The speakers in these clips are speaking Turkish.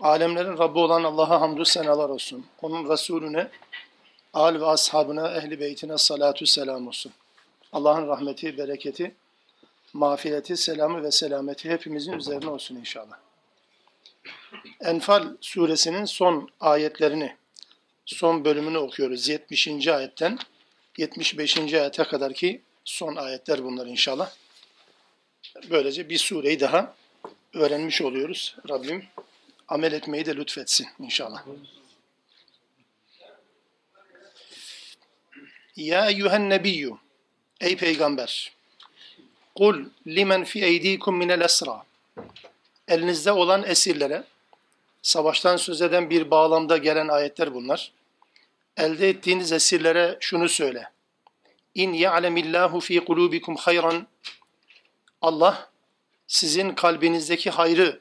Alemlerin Rabbi olan Allah'a hamdü senalar olsun. Onun Resulüne, al ve ashabına, ehli beytine salatu selam olsun. Allah'ın rahmeti, bereketi, mağfireti, selamı ve selameti hepimizin üzerine olsun inşallah. Enfal suresinin son ayetlerini, son bölümünü okuyoruz. 70. ayetten 75. ayete kadar ki son ayetler bunlar inşallah. Böylece bir sureyi daha öğrenmiş oluyoruz. Rabbim amel etmeyi de lütfetsin inşallah. Ya eyyühen nebiyyü Ey peygamber Kul limen fi eydikum minel esra Elinizde olan esirlere savaştan söz eden bir bağlamda gelen ayetler bunlar. Elde ettiğiniz esirlere şunu söyle. İn ya'lemillahu fi kulubikum hayran Allah sizin kalbinizdeki hayrı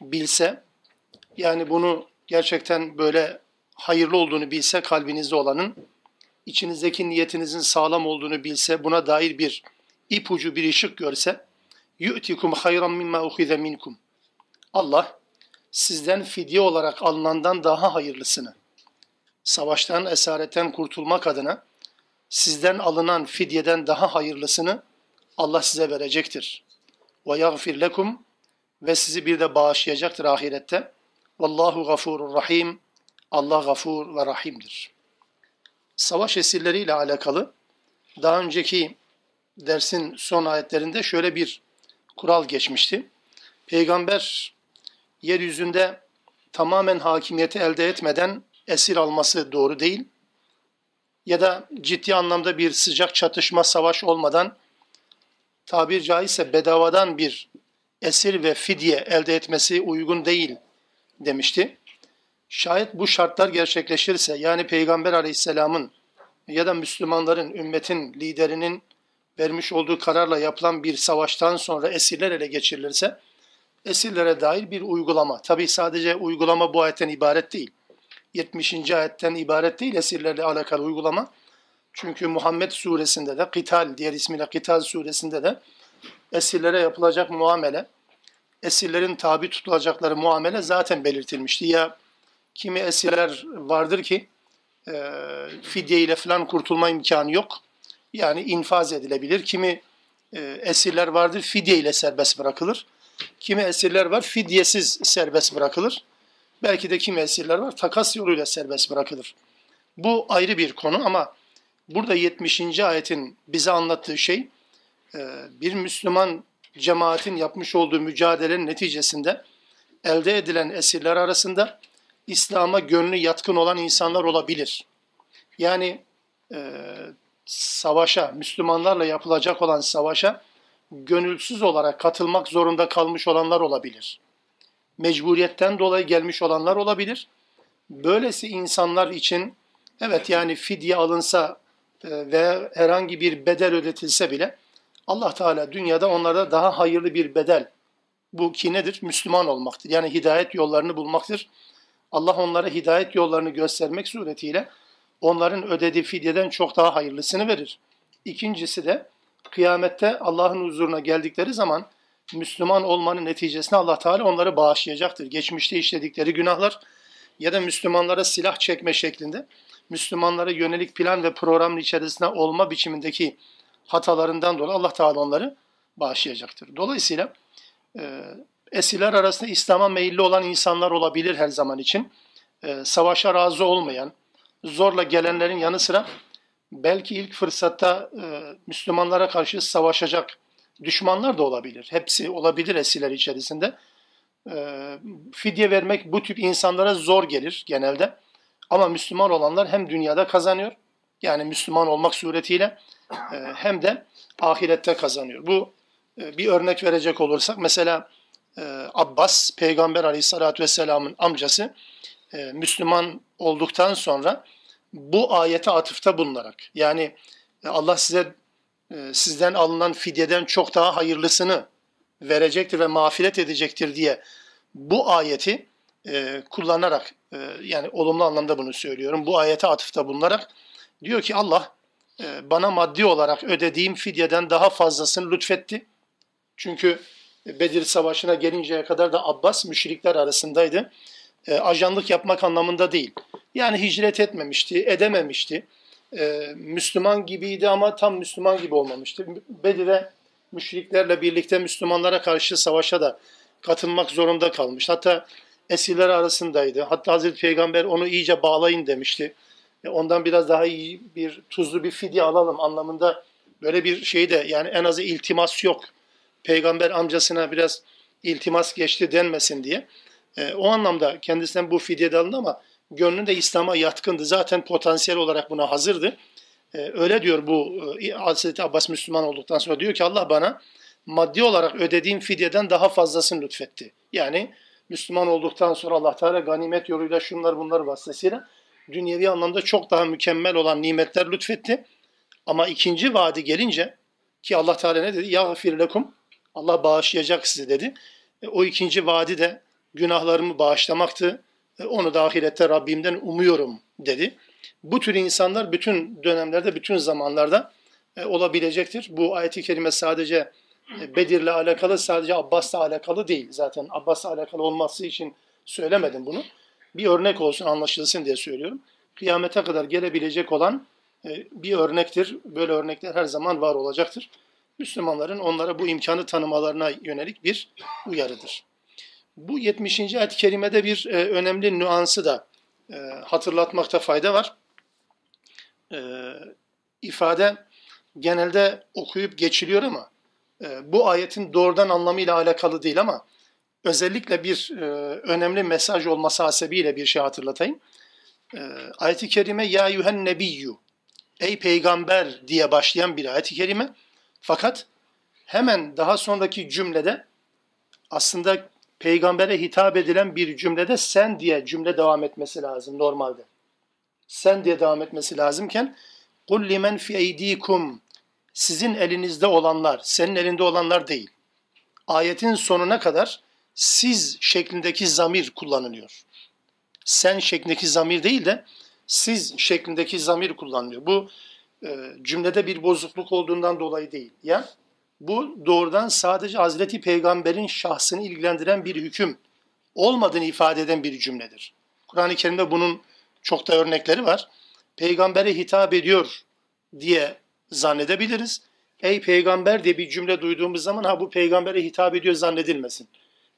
bilse yani bunu gerçekten böyle hayırlı olduğunu bilse kalbinizde olanın, içinizdeki niyetinizin sağlam olduğunu bilse, buna dair bir ipucu, bir ışık görse, yu'tikum hayran mimma uhize minkum. Allah sizden fidye olarak alınandan daha hayırlısını, savaştan, esaretten kurtulmak adına sizden alınan fidyeden daha hayırlısını Allah size verecektir. Ve yagfir lekum ve sizi bir de bağışlayacaktır ahirette. Vallahu gafurur rahim. Allah gafur ve rahimdir. Savaş esirleriyle alakalı daha önceki dersin son ayetlerinde şöyle bir kural geçmişti. Peygamber yeryüzünde tamamen hakimiyeti elde etmeden esir alması doğru değil. Ya da ciddi anlamda bir sıcak çatışma, savaş olmadan tabir caizse bedavadan bir esir ve fidye elde etmesi uygun değil demişti. Şayet bu şartlar gerçekleşirse yani Peygamber aleyhisselamın ya da Müslümanların, ümmetin liderinin vermiş olduğu kararla yapılan bir savaştan sonra esirler ele geçirilirse esirlere dair bir uygulama. Tabi sadece uygulama bu ayetten ibaret değil. 70. ayetten ibaret değil esirlerle alakalı uygulama. Çünkü Muhammed suresinde de Kital diğer ismiyle Kital suresinde de esirlere yapılacak muamele esirlerin tabi tutulacakları muamele zaten belirtilmişti. Ya kimi esirler vardır ki e, fidye ile falan kurtulma imkanı yok. Yani infaz edilebilir. Kimi e, esirler vardır fidye ile serbest bırakılır. Kimi esirler var fidyesiz serbest bırakılır. Belki de kimi esirler var takas yoluyla serbest bırakılır. Bu ayrı bir konu ama burada 70. ayetin bize anlattığı şey e, bir Müslüman cemaatin yapmış olduğu mücadelenin neticesinde elde edilen esirler arasında İslam'a gönlü yatkın olan insanlar olabilir. Yani e, savaşa, Müslümanlarla yapılacak olan savaşa gönülsüz olarak katılmak zorunda kalmış olanlar olabilir. Mecburiyetten dolayı gelmiş olanlar olabilir. Böylesi insanlar için evet yani fidye alınsa e, ve herhangi bir bedel ödetilse bile Allah Teala dünyada onlarda daha hayırlı bir bedel. Bu ki nedir? Müslüman olmaktır. Yani hidayet yollarını bulmaktır. Allah onlara hidayet yollarını göstermek suretiyle onların ödediği fidyeden çok daha hayırlısını verir. İkincisi de kıyamette Allah'ın huzuruna geldikleri zaman Müslüman olmanın neticesinde Allah Teala onları bağışlayacaktır. Geçmişte işledikleri günahlar ya da Müslümanlara silah çekme şeklinde Müslümanlara yönelik plan ve programın içerisinde olma biçimindeki hatalarından dolayı Allah Teala onları bağışlayacaktır. Dolayısıyla e, esirler arasında İslam'a meyilli olan insanlar olabilir her zaman için. E, savaşa razı olmayan, zorla gelenlerin yanı sıra belki ilk fırsatta e, Müslümanlara karşı savaşacak düşmanlar da olabilir. Hepsi olabilir esirler içerisinde. E, fidye vermek bu tip insanlara zor gelir genelde. Ama Müslüman olanlar hem dünyada kazanıyor, yani Müslüman olmak suretiyle hem de ahirette kazanıyor. Bu e, bir örnek verecek olursak mesela e, Abbas, Peygamber aleyhissalatü vesselamın amcası e, Müslüman olduktan sonra bu ayete atıfta bulunarak yani Allah size sizden alınan fidyeden çok daha hayırlısını verecektir ve mağfiret edecektir diye bu ayeti kullanarak yani olumlu anlamda bunu söylüyorum. Bu ayete atıfta bulunarak diyor ki Allah bana maddi olarak ödediğim fidyeden daha fazlasını lütfetti. Çünkü Bedir Savaşı'na gelinceye kadar da Abbas müşrikler arasındaydı. E, ajanlık yapmak anlamında değil. Yani hicret etmemişti, edememişti. E, Müslüman gibiydi ama tam Müslüman gibi olmamıştı. Bedir'e müşriklerle birlikte Müslümanlara karşı savaşa da katılmak zorunda kalmış. Hatta esirler arasındaydı. Hatta Hazreti Peygamber onu iyice bağlayın demişti. E, ondan biraz daha iyi bir tuzlu bir fidye alalım anlamında böyle bir şey de yani en azı iltimas yok. Peygamber amcasına biraz iltimas geçti denmesin diye. E, o anlamda kendisinden bu fidye de alındı ama gönlünde İslam'a yatkındı. Zaten potansiyel olarak buna hazırdı. E, öyle diyor bu e, Hazreti Abbas Müslüman olduktan sonra diyor ki Allah bana maddi olarak ödediğim fidyeden daha fazlasını lütfetti. Yani Müslüman olduktan sonra Allah Teala ganimet yoluyla şunlar bunlar vasıtasıyla dünyevi anlamda çok daha mükemmel olan nimetler lütfetti. Ama ikinci vaadi gelince ki Allah Teala ne dedi? Yağfir lekum. Allah bağışlayacak sizi dedi. E, o ikinci vaadi de günahlarımı bağışlamaktı. E, onu da ahirette Rabbimden umuyorum dedi. Bu tür insanlar bütün dönemlerde, bütün zamanlarda e, olabilecektir. Bu ayeti kerime sadece e, Bedir'le alakalı, sadece Abbas'la alakalı değil. Zaten Abbas'la alakalı olması için söylemedim bunu. Bir örnek olsun, anlaşılsın diye söylüyorum. Kıyamete kadar gelebilecek olan e, bir örnektir. Böyle örnekler her zaman var olacaktır. Müslümanların onlara bu imkanı tanımalarına yönelik bir uyarıdır. Bu 70. ayet-i kerimede bir e, önemli nüansı da e, hatırlatmakta fayda var. İfade genelde okuyup geçiliyor ama bu ayetin doğrudan anlamıyla alakalı değil ama özellikle bir e, önemli mesaj olması hasebiyle bir şey hatırlatayım. E, ayet-i kerime ya yuhen nebiyyü ey peygamber diye başlayan bir ayet-i kerime fakat hemen daha sonraki cümlede aslında peygambere hitap edilen bir cümlede sen diye cümle devam etmesi lazım normalde. Sen diye devam etmesi lazımken قُلْ لِمَنْ فِي اَيْد۪يكُمْ Sizin elinizde olanlar, senin elinde olanlar değil. Ayetin sonuna kadar siz şeklindeki zamir kullanılıyor. Sen şeklindeki zamir değil de siz şeklindeki zamir kullanılıyor. Bu e, cümlede bir bozukluk olduğundan dolayı değil. Ya bu doğrudan sadece Hazreti Peygamber'in şahsını ilgilendiren bir hüküm olmadığını ifade eden bir cümledir. Kur'an-ı Kerim'de bunun çok da örnekleri var. Peygambere hitap ediyor diye zannedebiliriz. Ey peygamber diye bir cümle duyduğumuz zaman ha bu peygambere hitap ediyor zannedilmesin.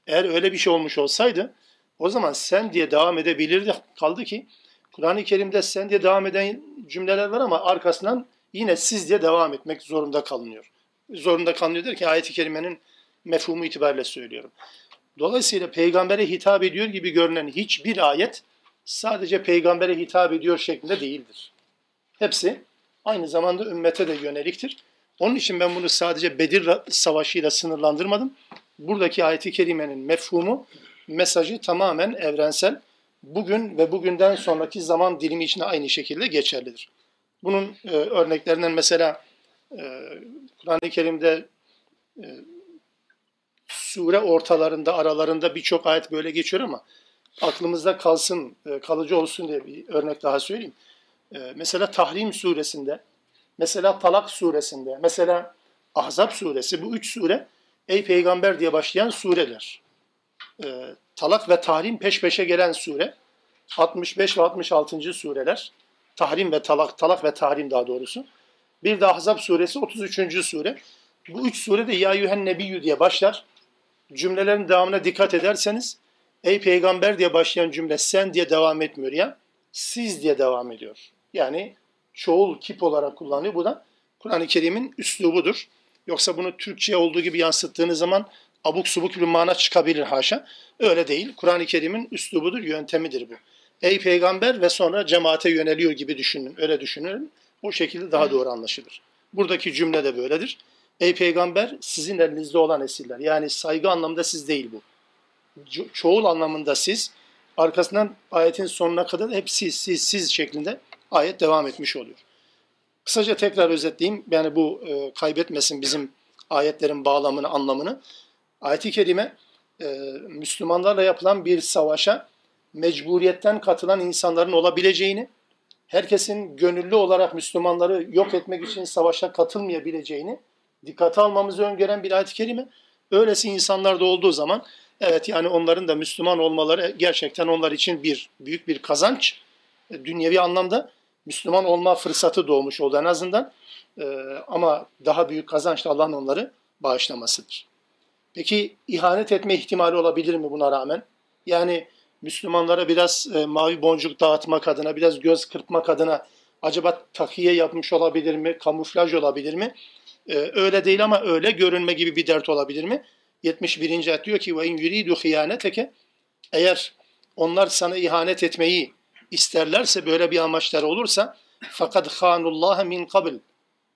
Eğer öyle bir şey olmuş olsaydı o zaman sen diye devam edebilirdi. Kaldı ki Kur'an-ı Kerim'de sen diye devam eden cümleler var ama arkasından yine siz diye devam etmek zorunda kalınıyor. Zorunda kalınıyor der ki ayet-i kerimenin mefhumu itibariyle söylüyorum. Dolayısıyla peygambere hitap ediyor gibi görünen hiçbir ayet sadece peygambere hitap ediyor şeklinde değildir. Hepsi aynı zamanda ümmete de yöneliktir. Onun için ben bunu sadece Bedir Savaşı sınırlandırmadım. Buradaki ayet-i kerimenin mefhumu, mesajı tamamen evrensel. Bugün ve bugünden sonraki zaman dilimi için aynı şekilde geçerlidir. Bunun e, örneklerinden mesela e, Kur'an-ı Kerim'de e, sure ortalarında, aralarında birçok ayet böyle geçiyor ama aklımızda kalsın, e, kalıcı olsun diye bir örnek daha söyleyeyim. E, mesela Tahrim suresinde, mesela Talak suresinde, mesela Ahzab suresi bu üç sure Ey Peygamber diye başlayan sureler. E, talak ve Tahrim peş peşe gelen sure. 65 ve 66. sureler. Tahrim ve Talak, Talak ve Tahrim daha doğrusu. Bir de Ahzab suresi 33. sure. Bu üç sure de Ya Yühen Nebiyyü diye başlar. Cümlelerin devamına dikkat ederseniz Ey peygamber diye başlayan cümle sen diye devam etmiyor ya. Siz diye devam ediyor. Yani çoğul kip olarak kullanılıyor. Bu da Kur'an-ı Kerim'in üslubudur. Yoksa bunu Türkçe olduğu gibi yansıttığınız zaman abuk subuk bir mana çıkabilir haşa. Öyle değil. Kur'an-ı Kerim'in üslubudur, yöntemidir bu. Ey peygamber ve sonra cemaate yöneliyor gibi düşünün. Öyle düşünün. O şekilde daha doğru anlaşılır. Buradaki cümle de böyledir. Ey peygamber sizin elinizde olan esirler. Yani saygı anlamında siz değil bu çoğul anlamında siz arkasından ayetin sonuna kadar hep siz, siz, siz şeklinde ayet devam etmiş oluyor. Kısaca tekrar özetleyeyim. Yani bu e, kaybetmesin bizim ayetlerin bağlamını, anlamını. Ayet-i Kerime e, Müslümanlarla yapılan bir savaşa mecburiyetten katılan insanların olabileceğini, herkesin gönüllü olarak Müslümanları yok etmek için savaşa katılmayabileceğini dikkate almamızı öngören bir ayet-i kerime. Öylesi insanlar da olduğu zaman evet yani onların da Müslüman olmaları gerçekten onlar için bir büyük bir kazanç. E, dünyevi anlamda Müslüman olma fırsatı doğmuş oldu en azından. Ee, ama daha büyük kazanç da Allah'ın onları bağışlamasıdır. Peki ihanet etme ihtimali olabilir mi buna rağmen? Yani Müslümanlara biraz e, mavi boncuk dağıtmak adına, biraz göz kırpmak adına acaba takiye yapmış olabilir mi, kamuflaj olabilir mi? Ee, öyle değil ama öyle görünme gibi bir dert olabilir mi? 71. ayet diyor ki ve in yuridu hiyaneteke eğer onlar sana ihanet etmeyi isterlerse böyle bir amaçları olursa fakat hanullah min kabl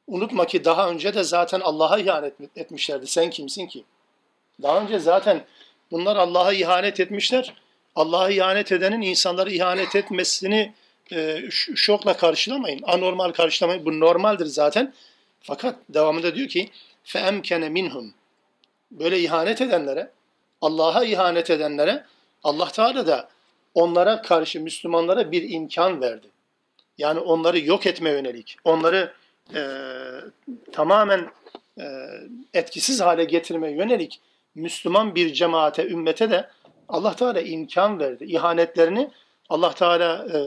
unutma ki daha önce de zaten Allah'a ihanet etmişlerdi. Sen kimsin ki? Daha önce zaten bunlar Allah'a ihanet etmişler. Allah'a ihanet edenin insanları ihanet etmesini e, şokla karşılamayın. Anormal karşılamayın. Bu normaldir zaten. Fakat devamında diyor ki فَاَمْكَنَ minhum Böyle ihanet edenlere, Allah'a ihanet edenlere Allah Teala da onlara karşı Müslümanlara bir imkan verdi. Yani onları yok etme yönelik, onları e, tamamen e, etkisiz hale getirme yönelik Müslüman bir cemaate, ümmete de Allah Teala imkan verdi. İhanetlerini Allah Teala e,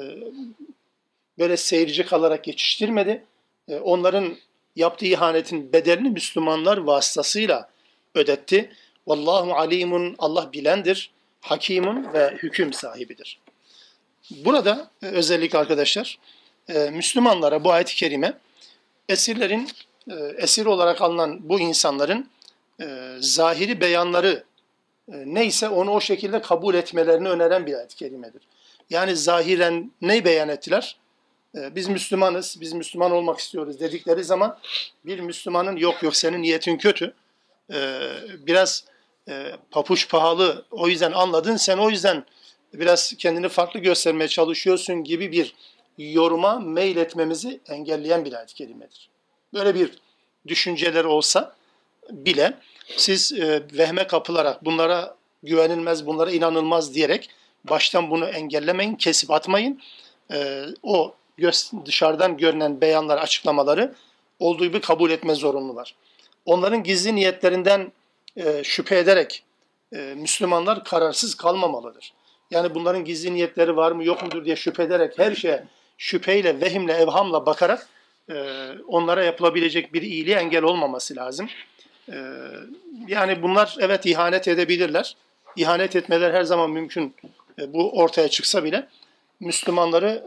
böyle seyirci kalarak geçiştirmedi. E, onların yaptığı ihanetin bedelini Müslümanlar vasıtasıyla ödetti. Vallahu alimun Allah bilendir, hakimun ve hüküm sahibidir. Burada e, özellikle arkadaşlar e, Müslümanlara bu ayet-i kerime esirlerin e, esir olarak alınan bu insanların zahiri beyanları neyse onu o şekilde kabul etmelerini öneren bir ayet-i kerimedir. Yani zahiren ne beyan ettiler? Biz Müslümanız, biz Müslüman olmak istiyoruz dedikleri zaman bir Müslümanın yok yok senin niyetin kötü, biraz papuç pahalı o yüzden anladın sen o yüzden biraz kendini farklı göstermeye çalışıyorsun gibi bir yoruma mail etmemizi engelleyen bir ayet-i kerimedir. Böyle bir düşünceler olsa bile siz e, vehme kapılarak bunlara güvenilmez, bunlara inanılmaz diyerek baştan bunu engellemeyin, kesip atmayın. E, o dışarıdan görünen beyanlar, açıklamaları olduğu gibi kabul etme zorunlular. Onların gizli niyetlerinden e, şüphe ederek e, Müslümanlar kararsız kalmamalıdır. Yani bunların gizli niyetleri var mı yok mudur diye şüphe ederek her şeye şüpheyle, vehimle, evhamla bakarak e, onlara yapılabilecek bir iyiliğe engel olmaması lazım. E, yani bunlar evet ihanet edebilirler. İhanet etmeler her zaman mümkün. Bu ortaya çıksa bile Müslümanları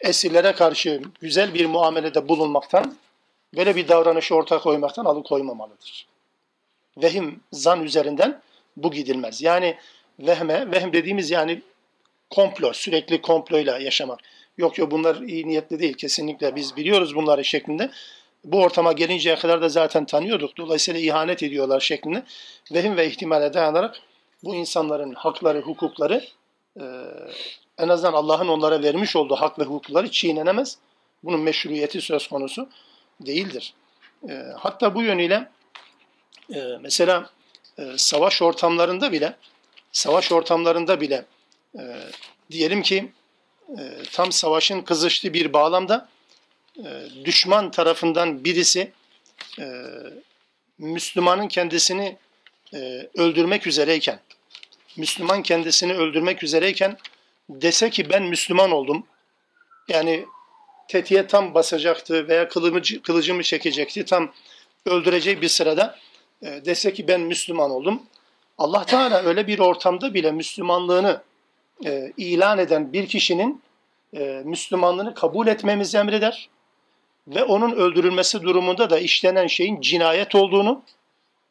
esirlere karşı güzel bir muamelede bulunmaktan, böyle bir davranışı ortaya koymaktan alıkoymamalıdır. Vehim, zan üzerinden bu gidilmez. Yani vehme, vehm dediğimiz yani komplo, sürekli komployla yaşamak. Yok yok bunlar iyi niyetli değil kesinlikle biz biliyoruz bunları şeklinde. Bu ortama gelinceye kadar da zaten tanıyorduk. Dolayısıyla ihanet ediyorlar şeklinde. Vehim ve ihtimale dayanarak bu insanların hakları, hukukları en azından Allah'ın onlara vermiş olduğu hak ve hukukları çiğnenemez. Bunun meşruiyeti söz konusu değildir. Hatta bu yönüyle e, mesela e, savaş ortamlarında bile savaş ortamlarında bile e, diyelim ki e, tam savaşın kızıştığı bir bağlamda e, düşman tarafından birisi e, Müslümanın kendisini e, öldürmek üzereyken Müslüman kendisini öldürmek üzereyken dese ki ben Müslüman oldum. Yani tetiğe tam basacaktı veya kılıcı, kılıcımı çekecekti tam öldüreceği bir sırada e, dese ki ben Müslüman oldum Allah Teala öyle bir ortamda bile Müslümanlığını e, ilan eden bir kişinin e, Müslümanlığını kabul etmemizi emreder ve onun öldürülmesi durumunda da işlenen şeyin cinayet olduğunu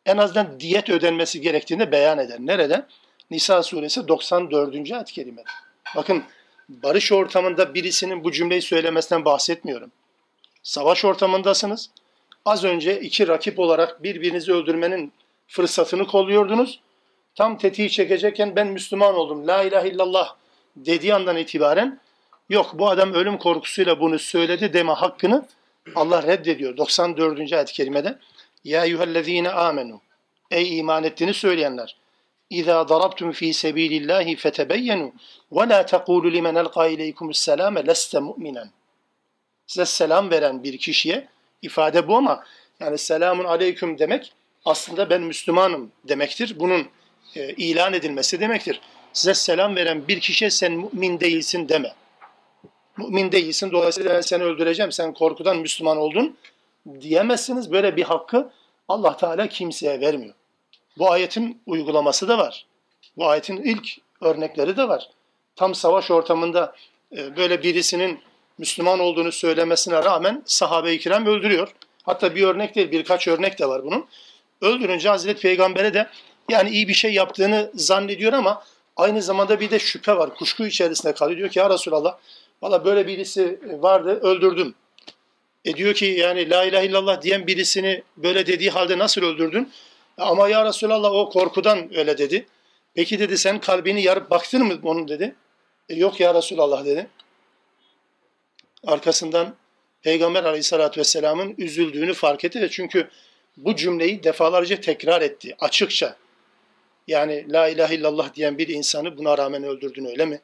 en azından diyet ödenmesi gerektiğini beyan eder. Nerede? Nisa suresi 94. ayet-i kerime. Bakın barış ortamında birisinin bu cümleyi söylemesinden bahsetmiyorum. Savaş ortamındasınız. Az önce iki rakip olarak birbirinizi öldürmenin fırsatını kolluyordunuz. tam tetiği çekecekken ben Müslüman oldum, la ilahe illallah dediği andan itibaren yok bu adam ölüm korkusuyla bunu söyledi deme hakkını Allah reddediyor. 94. ayet-i kerimede Ya eyyühellezine amenu Ey iman ettiğini söyleyenler İza darabtum fi sebilillahi fetebeyyenu ve la tekulu limen elqa ileykumus selame leste mu'minen. Size selam veren bir kişiye ifade bu ama yani selamun aleyküm demek aslında ben Müslümanım demektir. Bunun e, ilan edilmesi demektir. Size selam veren bir kişiye sen mümin değilsin deme. Mümin değilsin dolayısıyla ben seni öldüreceğim sen korkudan Müslüman oldun diyemezsiniz. Böyle bir hakkı Allah Teala kimseye vermiyor. Bu ayetin uygulaması da var. Bu ayetin ilk örnekleri de var. Tam savaş ortamında e, böyle birisinin Müslüman olduğunu söylemesine rağmen sahabe-i kiram öldürüyor. Hatta bir örnek değil birkaç örnek de var bunun. Öldürünce Hazreti Peygamber'e de yani iyi bir şey yaptığını zannediyor ama aynı zamanda bir de şüphe var. Kuşku içerisinde kalıyor. Diyor ki ya Resulallah valla böyle birisi vardı öldürdüm. E diyor ki yani la ilahe illallah diyen birisini böyle dediği halde nasıl öldürdün? Ama ya Resulallah o korkudan öyle dedi. Peki dedi sen kalbini yarıp baktın mı onun dedi. E, yok ya Resulallah dedi. Arkasından Peygamber aleyhissalatü vesselamın üzüldüğünü fark etti. Çünkü bu cümleyi defalarca tekrar etti açıkça. Yani la ilahe illallah diyen bir insanı buna rağmen öldürdün öyle mi?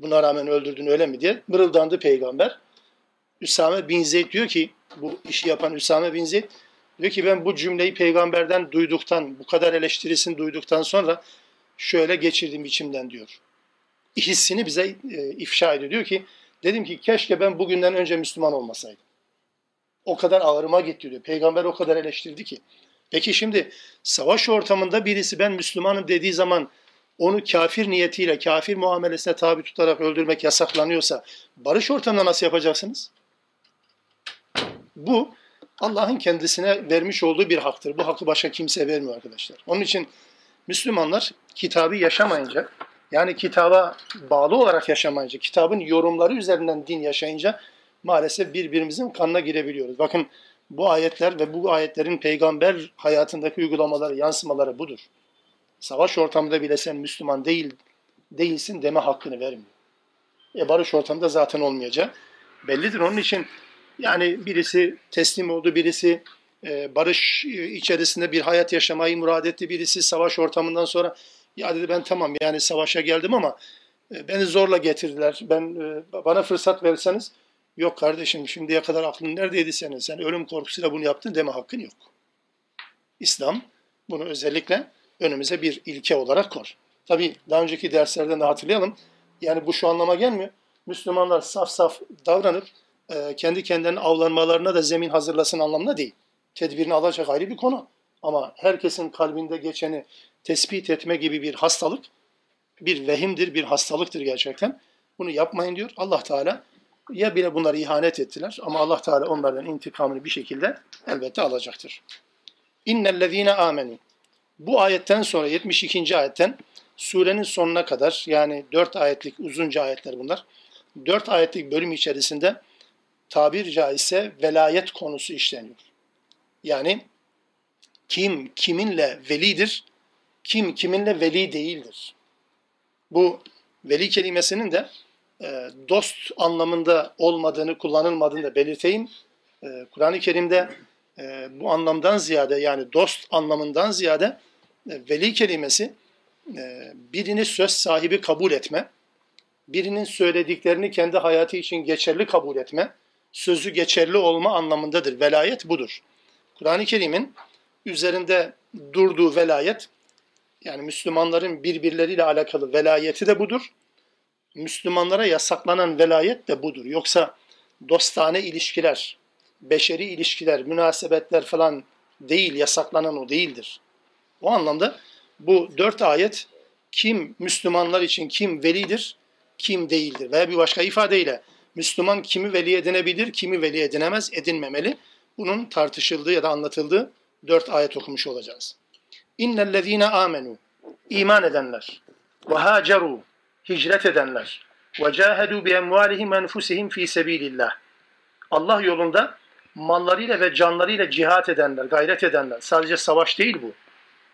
Buna rağmen öldürdün öyle mi diye mırıldandı peygamber. Üsame bin Zeyd diyor ki bu işi yapan Üsame bin Zeyd Diyor ki ben bu cümleyi peygamberden duyduktan, bu kadar eleştirisini duyduktan sonra şöyle geçirdim içimden diyor. Hissini bize e, ifşa ediyor. Diyor ki dedim ki keşke ben bugünden önce Müslüman olmasaydım. O kadar ağırıma gitti diyor. Peygamber o kadar eleştirdi ki. Peki şimdi savaş ortamında birisi ben Müslümanım dediği zaman onu kafir niyetiyle, kafir muamelesine tabi tutarak öldürmek yasaklanıyorsa barış ortamında nasıl yapacaksınız? Bu Allah'ın kendisine vermiş olduğu bir haktır. Bu hakkı başka kimse vermiyor arkadaşlar. Onun için Müslümanlar kitabı yaşamayınca, yani kitaba bağlı olarak yaşamayınca, kitabın yorumları üzerinden din yaşayınca maalesef birbirimizin kanına girebiliyoruz. Bakın bu ayetler ve bu ayetlerin peygamber hayatındaki uygulamaları, yansımaları budur. Savaş ortamında bile sen Müslüman değil değilsin deme hakkını vermiyor. E barış ortamında zaten olmayacak. Bellidir. Onun için yani birisi teslim oldu, birisi e, barış içerisinde bir hayat yaşamayı murad etti, birisi savaş ortamından sonra ya dedi ben tamam yani savaşa geldim ama e, beni zorla getirdiler. Ben e, bana fırsat verseniz yok kardeşim şimdiye kadar aklın neredeydi senin? Sen ölüm korkusuyla bunu yaptın deme hakkın yok. İslam bunu özellikle önümüze bir ilke olarak kor. Tabi daha önceki derslerden de hatırlayalım. Yani bu şu anlama gelmiyor. Müslümanlar saf saf davranıp e, kendi kendilerinin avlanmalarına da zemin hazırlasın anlamına değil. Tedbirini alacak ayrı bir konu. Ama herkesin kalbinde geçeni tespit etme gibi bir hastalık, bir vehimdir, bir hastalıktır gerçekten. Bunu yapmayın diyor Allah Teala. Ya bile bunları ihanet ettiler ama Allah Teala onlardan intikamını bir şekilde elbette alacaktır. İnnellezine amenu. Bu ayetten sonra 72. ayetten surenin sonuna kadar yani 4 ayetlik uzunca ayetler bunlar. 4 ayetlik bölüm içerisinde tabir caizse velayet konusu işleniyor. Yani kim kiminle velidir, kim kiminle veli değildir. Bu veli kelimesinin de e, dost anlamında olmadığını, kullanılmadığını da belirteyim. E, Kur'an-ı Kerim'de e, bu anlamdan ziyade yani dost anlamından ziyade e, veli kelimesi e, birini söz sahibi kabul etme, birinin söylediklerini kendi hayatı için geçerli kabul etme, sözü geçerli olma anlamındadır. Velayet budur. Kur'an-ı Kerim'in üzerinde durduğu velayet, yani Müslümanların birbirleriyle alakalı velayeti de budur. Müslümanlara yasaklanan velayet de budur. Yoksa dostane ilişkiler, beşeri ilişkiler, münasebetler falan değil, yasaklanan o değildir. O anlamda bu dört ayet kim Müslümanlar için kim velidir, kim değildir. Veya bir başka ifadeyle Müslüman kimi veli edinebilir, kimi veli edinemez, edinmemeli. Bunun tartışıldığı ya da anlatıldığı dört ayet okumuş olacağız. İnnellezîne amenu iman edenler ve haceru hicret edenler ve cahedu bi emvalihim enfusihim fi sebilillah. Allah yolunda mallarıyla ve canlarıyla cihat edenler, gayret edenler. Sadece savaş değil bu.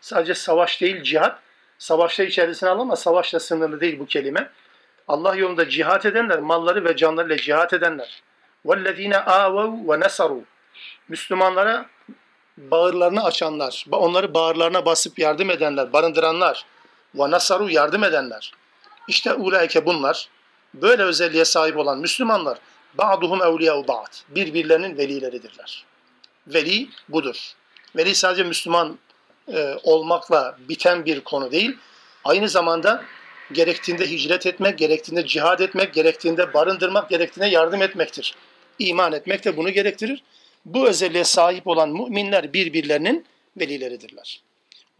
Sadece savaş değil cihat. savaşta içerisine al ama savaşla sınırlı değil bu kelime. Allah yolunda cihat edenler, malları ve canlarıyla cihat edenler. وَالَّذ۪ينَ آوَوْا وَنَسَرُوا Müslümanlara bağırlarını açanlar, onları bağırlarına basıp yardım edenler, barındıranlar, ve nasaru yardım edenler. İşte ulaike bunlar, böyle özelliğe sahip olan Müslümanlar, ba'duhum evliyâ ba'd, birbirlerinin velileridirler. Veli budur. Veli sadece Müslüman e, olmakla biten bir konu değil, aynı zamanda gerektiğinde hicret etmek, gerektiğinde cihad etmek, gerektiğinde barındırmak, gerektiğinde yardım etmektir. İman etmek de bunu gerektirir. Bu özelliğe sahip olan müminler birbirlerinin velileridirler.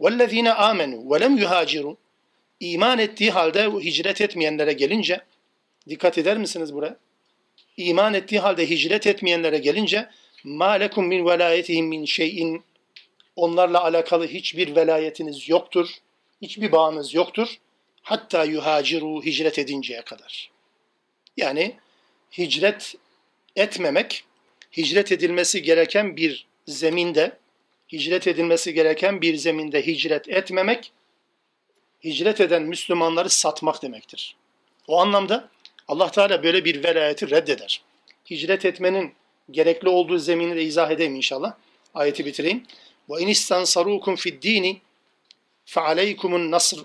وَالَّذ۪ينَ آمَنُوا وَلَمْ يُهَاجِرُوا İman ettiği halde hicret etmeyenlere gelince, dikkat eder misiniz buraya? İman ettiği halde hicret etmeyenlere gelince, مَا لَكُمْ مِنْ وَلَايَتِهِمْ مِنْ şeyin Onlarla alakalı hiçbir velayetiniz yoktur, hiçbir bağınız yoktur. Hatta yuhaciru hicret edinceye kadar. Yani hicret etmemek, hicret edilmesi gereken bir zeminde, hicret edilmesi gereken bir zeminde hicret etmemek, hicret eden Müslümanları satmak demektir. O anlamda Allah Teala böyle bir velayeti reddeder. Hicret etmenin gerekli olduğu zemini de izah edeyim inşallah. Ayeti bitireyim. Ve in istansarukum fid dini fe aleykumun nasr.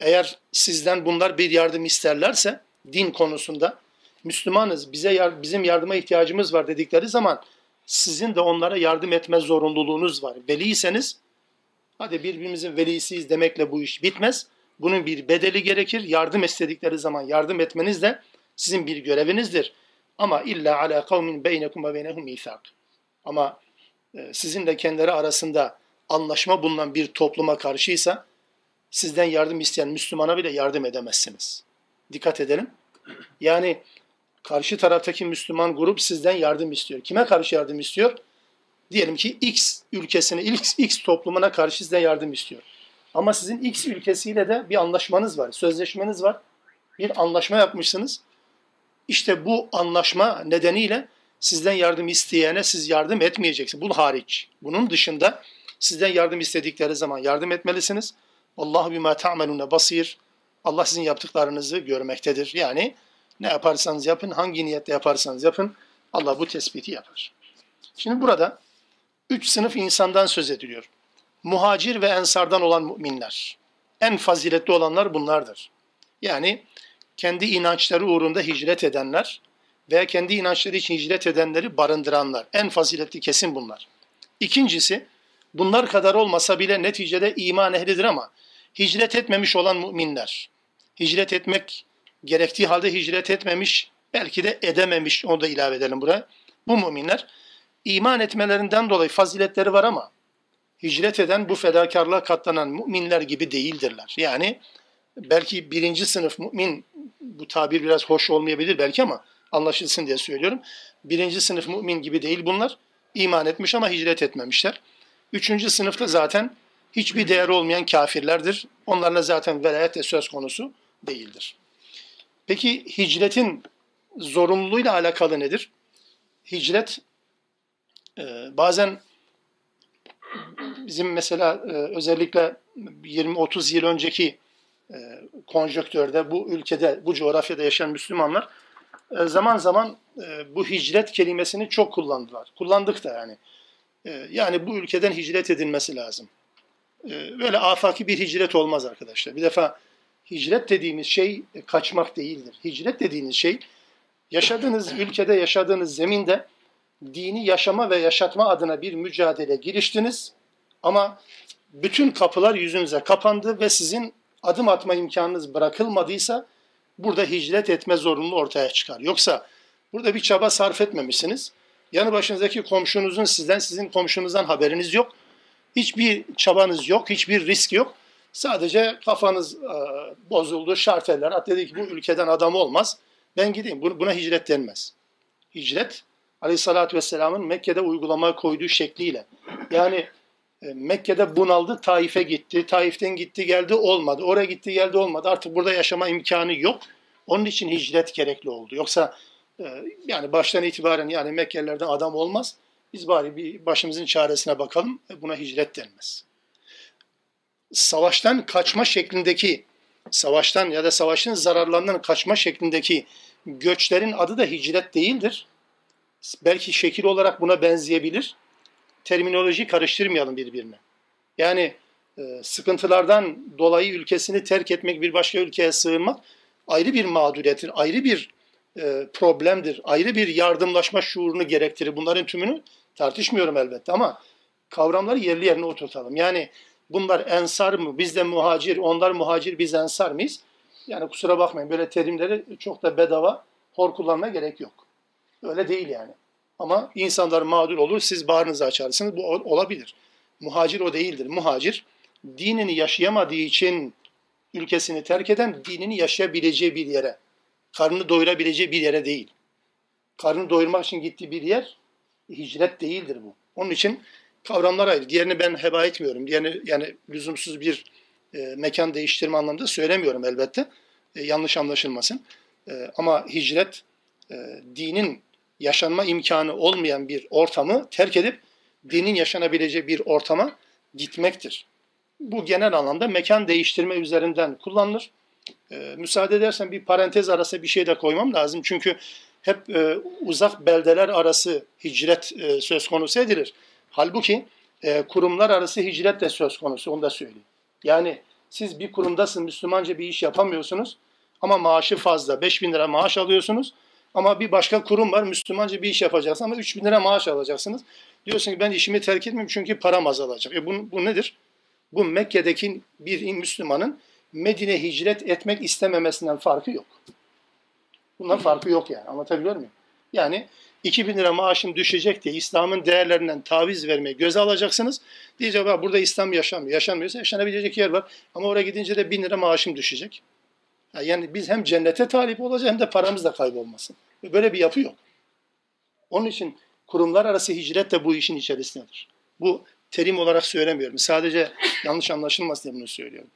Eğer sizden bunlar bir yardım isterlerse din konusunda Müslümanız, bize bizim yardıma ihtiyacımız var dedikleri zaman sizin de onlara yardım etme zorunluluğunuz var. Veliyseniz hadi birbirimizin velisiyiz demekle bu iş bitmez. Bunun bir bedeli gerekir. Yardım istedikleri zaman yardım etmeniz de sizin bir görevinizdir. Ama illa ala kavmin beynekum ve beynehum mithaq. Ama e, sizinle kendileri arasında anlaşma bulunan bir topluma karşıysa sizden yardım isteyen Müslümana bile yardım edemezsiniz. Dikkat edelim. Yani karşı taraftaki Müslüman grup sizden yardım istiyor. Kime karşı yardım istiyor? Diyelim ki X ülkesine, X, X toplumuna karşı sizden yardım istiyor. Ama sizin X ülkesiyle de bir anlaşmanız var, sözleşmeniz var. Bir anlaşma yapmışsınız. İşte bu anlaşma nedeniyle sizden yardım isteyene siz yardım etmeyeceksiniz. Bu hariç. Bunun dışında sizden yardım istedikleri zaman yardım etmelisiniz. Allahu bima ta'melune basir. Allah sizin yaptıklarınızı görmektedir. Yani ne yaparsanız yapın, hangi niyetle yaparsanız yapın, Allah bu tespiti yapar. Şimdi burada üç sınıf insandan söz ediliyor. Muhacir ve ensardan olan müminler. En faziletli olanlar bunlardır. Yani kendi inançları uğrunda hicret edenler, veya kendi inançları için hicret edenleri barındıranlar. En faziletli kesim bunlar. İkincisi, bunlar kadar olmasa bile neticede iman ehlidir ama hicret etmemiş olan müminler. Hicret etmek gerektiği halde hicret etmemiş, belki de edememiş, onu da ilave edelim buraya. Bu müminler iman etmelerinden dolayı faziletleri var ama hicret eden bu fedakarlığa katlanan müminler gibi değildirler. Yani belki birinci sınıf mümin, bu tabir biraz hoş olmayabilir belki ama anlaşılsın diye söylüyorum. Birinci sınıf mümin gibi değil bunlar. İman etmiş ama hicret etmemişler. Üçüncü sınıfta zaten hiçbir değer olmayan kafirlerdir. Onlarla zaten velayet de söz konusu değildir. Peki hicretin zorunluluğuyla alakalı nedir? Hicret e, bazen bizim mesela e, özellikle 20-30 yıl önceki e, konjöktörde bu ülkede, bu coğrafyada yaşayan Müslümanlar e, zaman zaman bu hicret kelimesini çok kullandılar. Kullandık da yani. Yani bu ülkeden hicret edilmesi lazım. Böyle afaki bir hicret olmaz arkadaşlar. Bir defa hicret dediğimiz şey kaçmak değildir. Hicret dediğiniz şey yaşadığınız ülkede, yaşadığınız zeminde dini yaşama ve yaşatma adına bir mücadele giriştiniz. Ama bütün kapılar yüzünüze kapandı ve sizin adım atma imkanınız bırakılmadıysa burada hicret etme zorunluluğu ortaya çıkar. Yoksa burada bir çaba sarf etmemişsiniz. Yanı başınızdaki komşunuzun sizden, sizin komşunuzdan haberiniz yok. Hiçbir çabanız yok, hiçbir risk yok. Sadece kafanız e, bozuldu, şarteller. At dedi ki bu ülkeden adam olmaz. Ben gideyim. Buna hicret denmez. Hicret, Aleyhisselatü Vesselam'ın Mekke'de uygulamaya koyduğu şekliyle. Yani e, Mekke'de bunaldı, Taif'e gitti. Taif'ten gitti geldi olmadı. Oraya gitti geldi olmadı. Artık burada yaşama imkanı yok. Onun için hicret gerekli oldu. Yoksa e, yani baştan itibaren yani Mekkelilerden adam olmaz. Biz bari bir başımızın çaresine bakalım. Buna hicret denmez. Savaştan kaçma şeklindeki savaştan ya da savaşın zararlarından kaçma şeklindeki göçlerin adı da hicret değildir. Belki şekil olarak buna benzeyebilir. Terminoloji karıştırmayalım birbirine. Yani e, sıkıntılardan dolayı ülkesini terk etmek, bir başka ülkeye sığınmak ayrı bir mağduriyettir, ayrı bir e, problemdir, ayrı bir yardımlaşma şuurunu gerektirir. Bunların tümünü tartışmıyorum elbette ama kavramları yerli yerine oturtalım. Yani bunlar ensar mı, biz de muhacir, onlar muhacir, biz ensar mıyız? Yani kusura bakmayın böyle terimleri çok da bedava hor kullanmaya gerek yok. Öyle değil yani. Ama insanlar mağdur olur, siz bağrınızı açarsınız. Bu olabilir. Muhacir o değildir. Muhacir dinini yaşayamadığı için ülkesini terk eden dinini yaşayabileceği bir yere, karnını doyurabileceği bir yere değil. Karnını doyurmak için gittiği bir yer hicret değildir bu. Onun için kavramlar ayrı. Diğerini ben heba etmiyorum. Diğerini yani lüzumsuz bir e, mekan değiştirme anlamında söylemiyorum elbette. E, yanlış anlaşılmasın. E, ama hicret e, dinin yaşanma imkanı olmayan bir ortamı terk edip dinin yaşanabileceği bir ortama gitmektir. Bu genel anlamda mekan değiştirme üzerinden kullanılır. E, müsaade edersen bir parantez arası bir şey de koymam lazım. Çünkü hep e, uzak beldeler arası hicret e, söz konusu edilir. Halbuki e, kurumlar arası hicret de söz konusu, onu da söyleyeyim. Yani siz bir kurumdasın, Müslümanca bir iş yapamıyorsunuz ama maaşı fazla, 5 bin lira maaş alıyorsunuz. Ama bir başka kurum var, Müslümanca bir iş yapacaksınız ama 3 bin lira maaş alacaksınız. Diyorsun ki ben işimi terk etmeyeyim çünkü param azalacak. E bu, bu nedir? Bu Mekke'deki bir Müslümanın Medine hicret etmek istememesinden farkı yok. Bundan farkı yok yani. Anlatabiliyor muyum? Yani 2000 lira maaşım düşecek diye İslam'ın değerlerinden taviz vermeyi göze alacaksınız. Diyecek bak burada İslam yaşanmıyor. Yaşanmıyorsa yaşanabilecek yer var. Ama oraya gidince de 1000 lira maaşım düşecek. Yani biz hem cennete talip olacağız hem de paramız da kaybolmasın. Böyle bir yapı yok. Onun için kurumlar arası hicret de bu işin içerisindedir. Bu terim olarak söylemiyorum. Sadece yanlış anlaşılmasın diye bunu söylüyorum.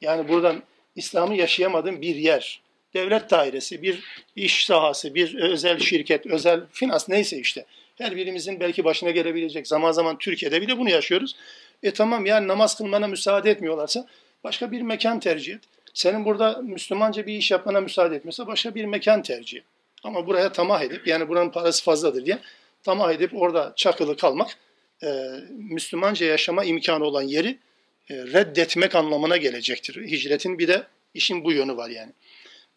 Yani buradan İslam'ı yaşayamadığım bir yer, devlet dairesi, bir iş sahası, bir özel şirket, özel finans neyse işte. Her birimizin belki başına gelebilecek. Zaman zaman Türkiye'de bile bunu yaşıyoruz. E tamam yani namaz kılmana müsaade etmiyorlarsa başka bir mekan tercih et. Senin burada Müslümanca bir iş yapmana müsaade etmiyorsa başka bir mekan tercih et. Ama buraya tamah edip yani buranın parası fazladır diye tamah edip orada çakılı kalmak e, Müslümanca yaşama imkanı olan yeri e, reddetmek anlamına gelecektir. Hicretin bir de işin bu yönü var yani.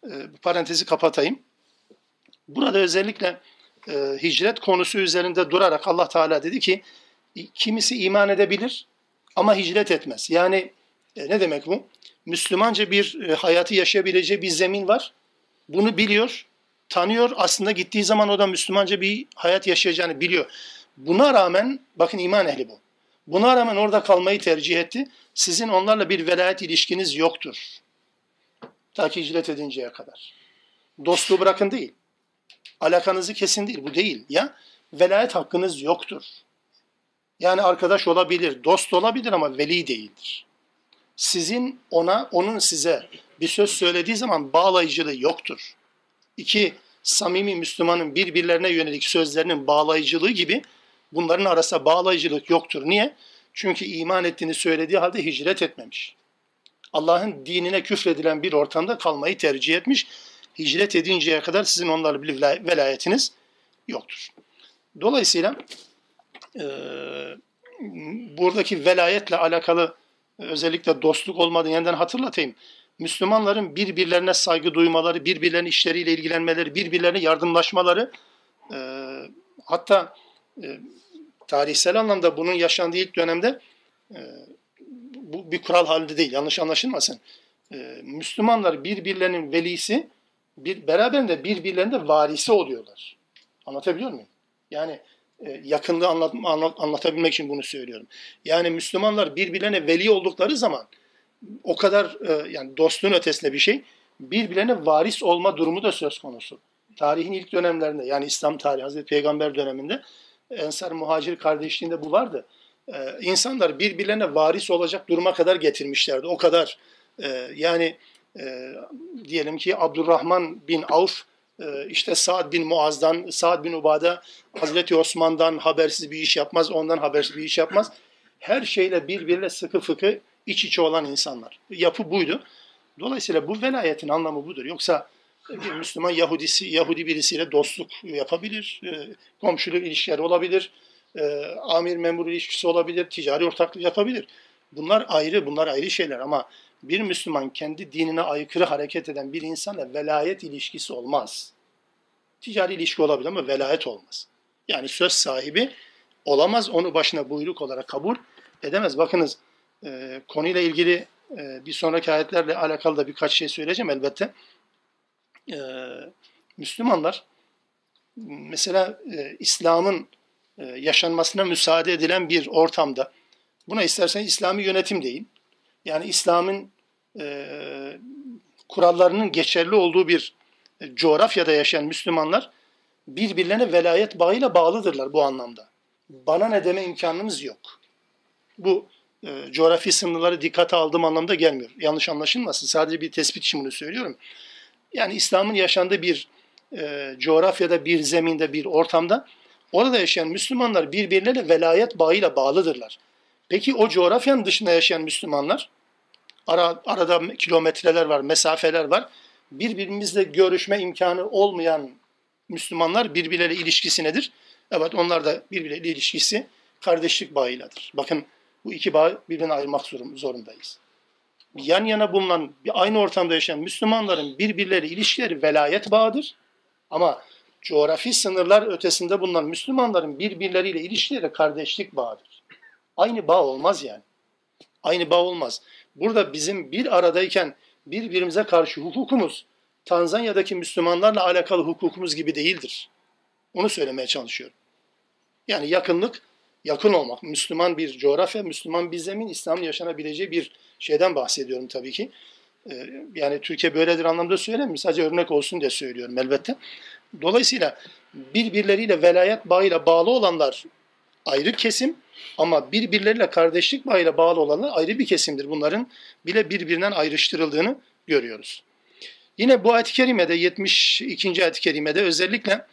E, parantezi kapatayım. Burada özellikle e, hicret konusu üzerinde durarak Allah Teala dedi ki kimisi iman edebilir ama hicret etmez. Yani e, ne demek bu? Müslümanca bir e, hayatı yaşayabileceği bir zemin var. Bunu biliyor, tanıyor. Aslında gittiği zaman o da Müslümanca bir hayat yaşayacağını biliyor. Buna rağmen, bakın iman ehli bu. Buna rağmen orada kalmayı tercih etti. Sizin onlarla bir velayet ilişkiniz yoktur. Ta ki hicret edinceye kadar. Dostluğu bırakın değil. Alakanızı kesin değil. Bu değil. Ya velayet hakkınız yoktur. Yani arkadaş olabilir, dost olabilir ama veli değildir. Sizin ona, onun size bir söz söylediği zaman bağlayıcılığı yoktur. İki, samimi Müslümanın birbirlerine yönelik sözlerinin bağlayıcılığı gibi bunların arasında bağlayıcılık yoktur. Niye? Çünkü iman ettiğini söylediği halde hicret etmemiş. Allah'ın dinine küfredilen bir ortamda kalmayı tercih etmiş. Hicret edinceye kadar sizin onlarla bir velayetiniz yoktur. Dolayısıyla e, buradaki velayetle alakalı özellikle dostluk olmadığını yeniden hatırlatayım. Müslümanların birbirlerine saygı duymaları, birbirlerinin işleriyle ilgilenmeleri, birbirlerine yardımlaşmaları e, hatta e, tarihsel anlamda bunun yaşandığı ilk dönemde e, bu bir kural halinde değil. Yanlış anlaşılmasın. E, Müslümanlar birbirlerinin velisi, bir, beraberinde birbirlerinde varisi oluyorlar. Anlatabiliyor muyum? Yani e, yakınlığı anlat, anlat, anlatabilmek için bunu söylüyorum. Yani Müslümanlar birbirlerine veli oldukları zaman o kadar e, yani dostluğun ötesinde bir şey birbirlerine varis olma durumu da söz konusu. Tarihin ilk dönemlerinde yani İslam tarihi Hazreti Peygamber döneminde Ensar Muhacir kardeşliğinde bu vardı. Ee, insanlar birbirlerine varis olacak duruma kadar getirmişlerdi. O kadar e, yani e, diyelim ki Abdurrahman bin Avf e, işte Saad bin Muaz'dan, Saad bin Ubada Hazreti Osman'dan habersiz bir iş yapmaz, ondan habersiz bir iş yapmaz. Her şeyle birbirine sıkı fıkı iç içe olan insanlar. Yapı buydu. Dolayısıyla bu velayetin anlamı budur. Yoksa bir Müslüman Yahudisi, Yahudi birisiyle dostluk yapabilir, e, komşuluk ilişkileri olabilir, e, amir memur ilişkisi olabilir, ticari ortaklık yapabilir. Bunlar ayrı, bunlar ayrı şeyler ama bir Müslüman kendi dinine aykırı hareket eden bir insanla velayet ilişkisi olmaz. Ticari ilişki olabilir ama velayet olmaz. Yani söz sahibi olamaz, onu başına buyruk olarak kabul edemez. Bakınız e, konuyla ilgili e, bir sonraki ayetlerle alakalı da birkaç şey söyleyeceğim elbette. E, Müslümanlar mesela e, İslam'ın yaşanmasına müsaade edilen bir ortamda buna istersen İslami yönetim deyin. Yani İslam'ın e, kurallarının geçerli olduğu bir e, coğrafyada yaşayan Müslümanlar birbirlerine velayet bağıyla bağlıdırlar bu anlamda. Bana ne deme imkanımız yok. Bu e, coğrafi sınırları dikkate aldığım anlamda gelmiyor. Yanlış anlaşılmasın. Sadece bir tespit için bunu söylüyorum. Yani İslam'ın yaşandığı bir e, coğrafyada, bir zeminde, bir ortamda orada yaşayan Müslümanlar birbirlerine velayet bağıyla bağlıdırlar. Peki o coğrafyanın dışında yaşayan Müslümanlar, ara, arada kilometreler var, mesafeler var. Birbirimizle görüşme imkanı olmayan Müslümanlar birbirleriyle ilişkisi nedir? Evet onlar da birbirleriyle ilişkisi kardeşlik bağıyladır. Bakın bu iki bağı birbirine ayırmak zorundayız. Yan yana bulunan, aynı ortamda yaşayan Müslümanların birbirleri ilişkileri velayet bağıdır. Ama coğrafi sınırlar ötesinde bulunan Müslümanların birbirleriyle ilişkileri kardeşlik bağıdır. Aynı bağ olmaz yani. Aynı bağ olmaz. Burada bizim bir aradayken birbirimize karşı hukukumuz Tanzanya'daki Müslümanlarla alakalı hukukumuz gibi değildir. Onu söylemeye çalışıyorum. Yani yakınlık, yakın olmak. Müslüman bir coğrafya, Müslüman bir zemin, İslam'ın yaşanabileceği bir şeyden bahsediyorum tabii ki. Ee, yani Türkiye böyledir anlamda söylemiyorum. Sadece örnek olsun diye söylüyorum elbette. Dolayısıyla birbirleriyle velayet bağıyla bağlı olanlar ayrı kesim ama birbirleriyle kardeşlik bağıyla bağlı olanlar ayrı bir kesimdir. Bunların bile birbirinden ayrıştırıldığını görüyoruz. Yine bu ayet-i kerimede 72. ayet-i kerimede özellikle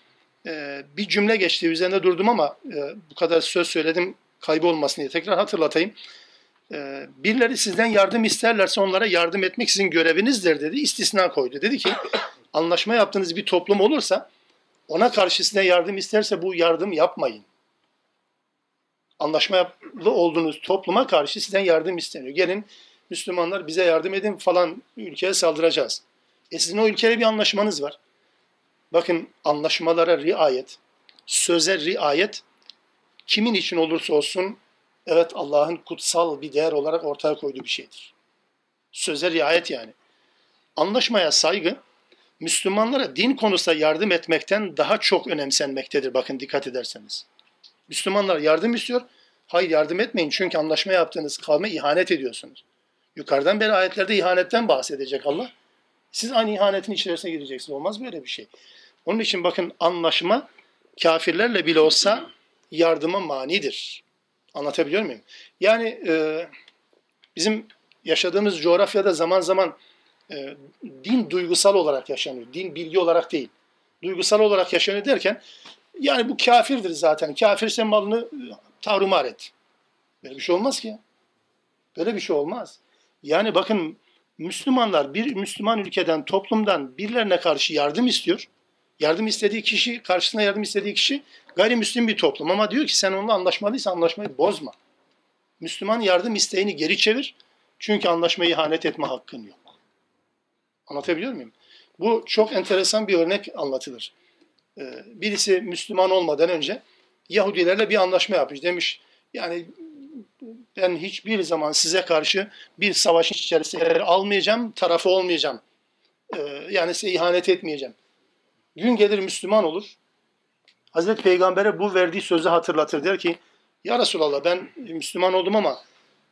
e, bir cümle geçti. Üzerinde durdum ama e, bu kadar söz söyledim kaybolmasın diye tekrar hatırlatayım. E, birileri sizden yardım isterlerse onlara yardım etmek sizin görevinizdir dedi. İstisna koydu. Dedi ki anlaşma yaptığınız bir toplum olursa ona karşı size yardım isterse bu yardım yapmayın. Anlaşmalı olduğunuz topluma karşı sizden yardım isteniyor. Gelin Müslümanlar bize yardım edin falan ülkeye saldıracağız. E sizin o ülkeyle bir anlaşmanız var. Bakın anlaşmalara riayet, söze riayet kimin için olursa olsun evet Allah'ın kutsal bir değer olarak ortaya koyduğu bir şeydir. Söze riayet yani. Anlaşmaya saygı Müslümanlara din konusunda yardım etmekten daha çok önemsenmektedir. Bakın dikkat ederseniz. Müslümanlar yardım istiyor. Hayır yardım etmeyin çünkü anlaşma yaptığınız kavme ihanet ediyorsunuz. Yukarıdan beri ayetlerde ihanetten bahsedecek Allah. Siz aynı ihanetin içerisine gireceksiniz. Olmaz böyle bir şey. Onun için bakın anlaşma kafirlerle bile olsa yardıma manidir. Anlatabiliyor muyum? Yani e, bizim yaşadığımız coğrafyada zaman zaman e, din duygusal olarak yaşanıyor. Din bilgi olarak değil. Duygusal olarak yaşanıyor derken yani bu kafirdir zaten. Kafir sen malını e, tarumar et. Böyle bir şey olmaz ki. Böyle bir şey olmaz. Yani bakın Müslümanlar bir Müslüman ülkeden, toplumdan birilerine karşı yardım istiyor. Yardım istediği kişi, karşısına yardım istediği kişi gayrimüslim bir toplum. Ama diyor ki sen onunla anlaşmalıysan anlaşmayı bozma. Müslüman yardım isteğini geri çevir. Çünkü anlaşmayı ihanet etme hakkın yok. Anlatabiliyor muyum? Bu çok enteresan bir örnek anlatılır. Ee, birisi Müslüman olmadan önce Yahudilerle bir anlaşma yapmış. Demiş yani ben hiçbir zaman size karşı bir savaşın içerisinde almayacağım, tarafı olmayacağım. Ee, yani size ihanet etmeyeceğim. Gün gelir Müslüman olur. Hazreti Peygamber'e bu verdiği sözü hatırlatır. Der ki, Ya Resulallah ben Müslüman oldum ama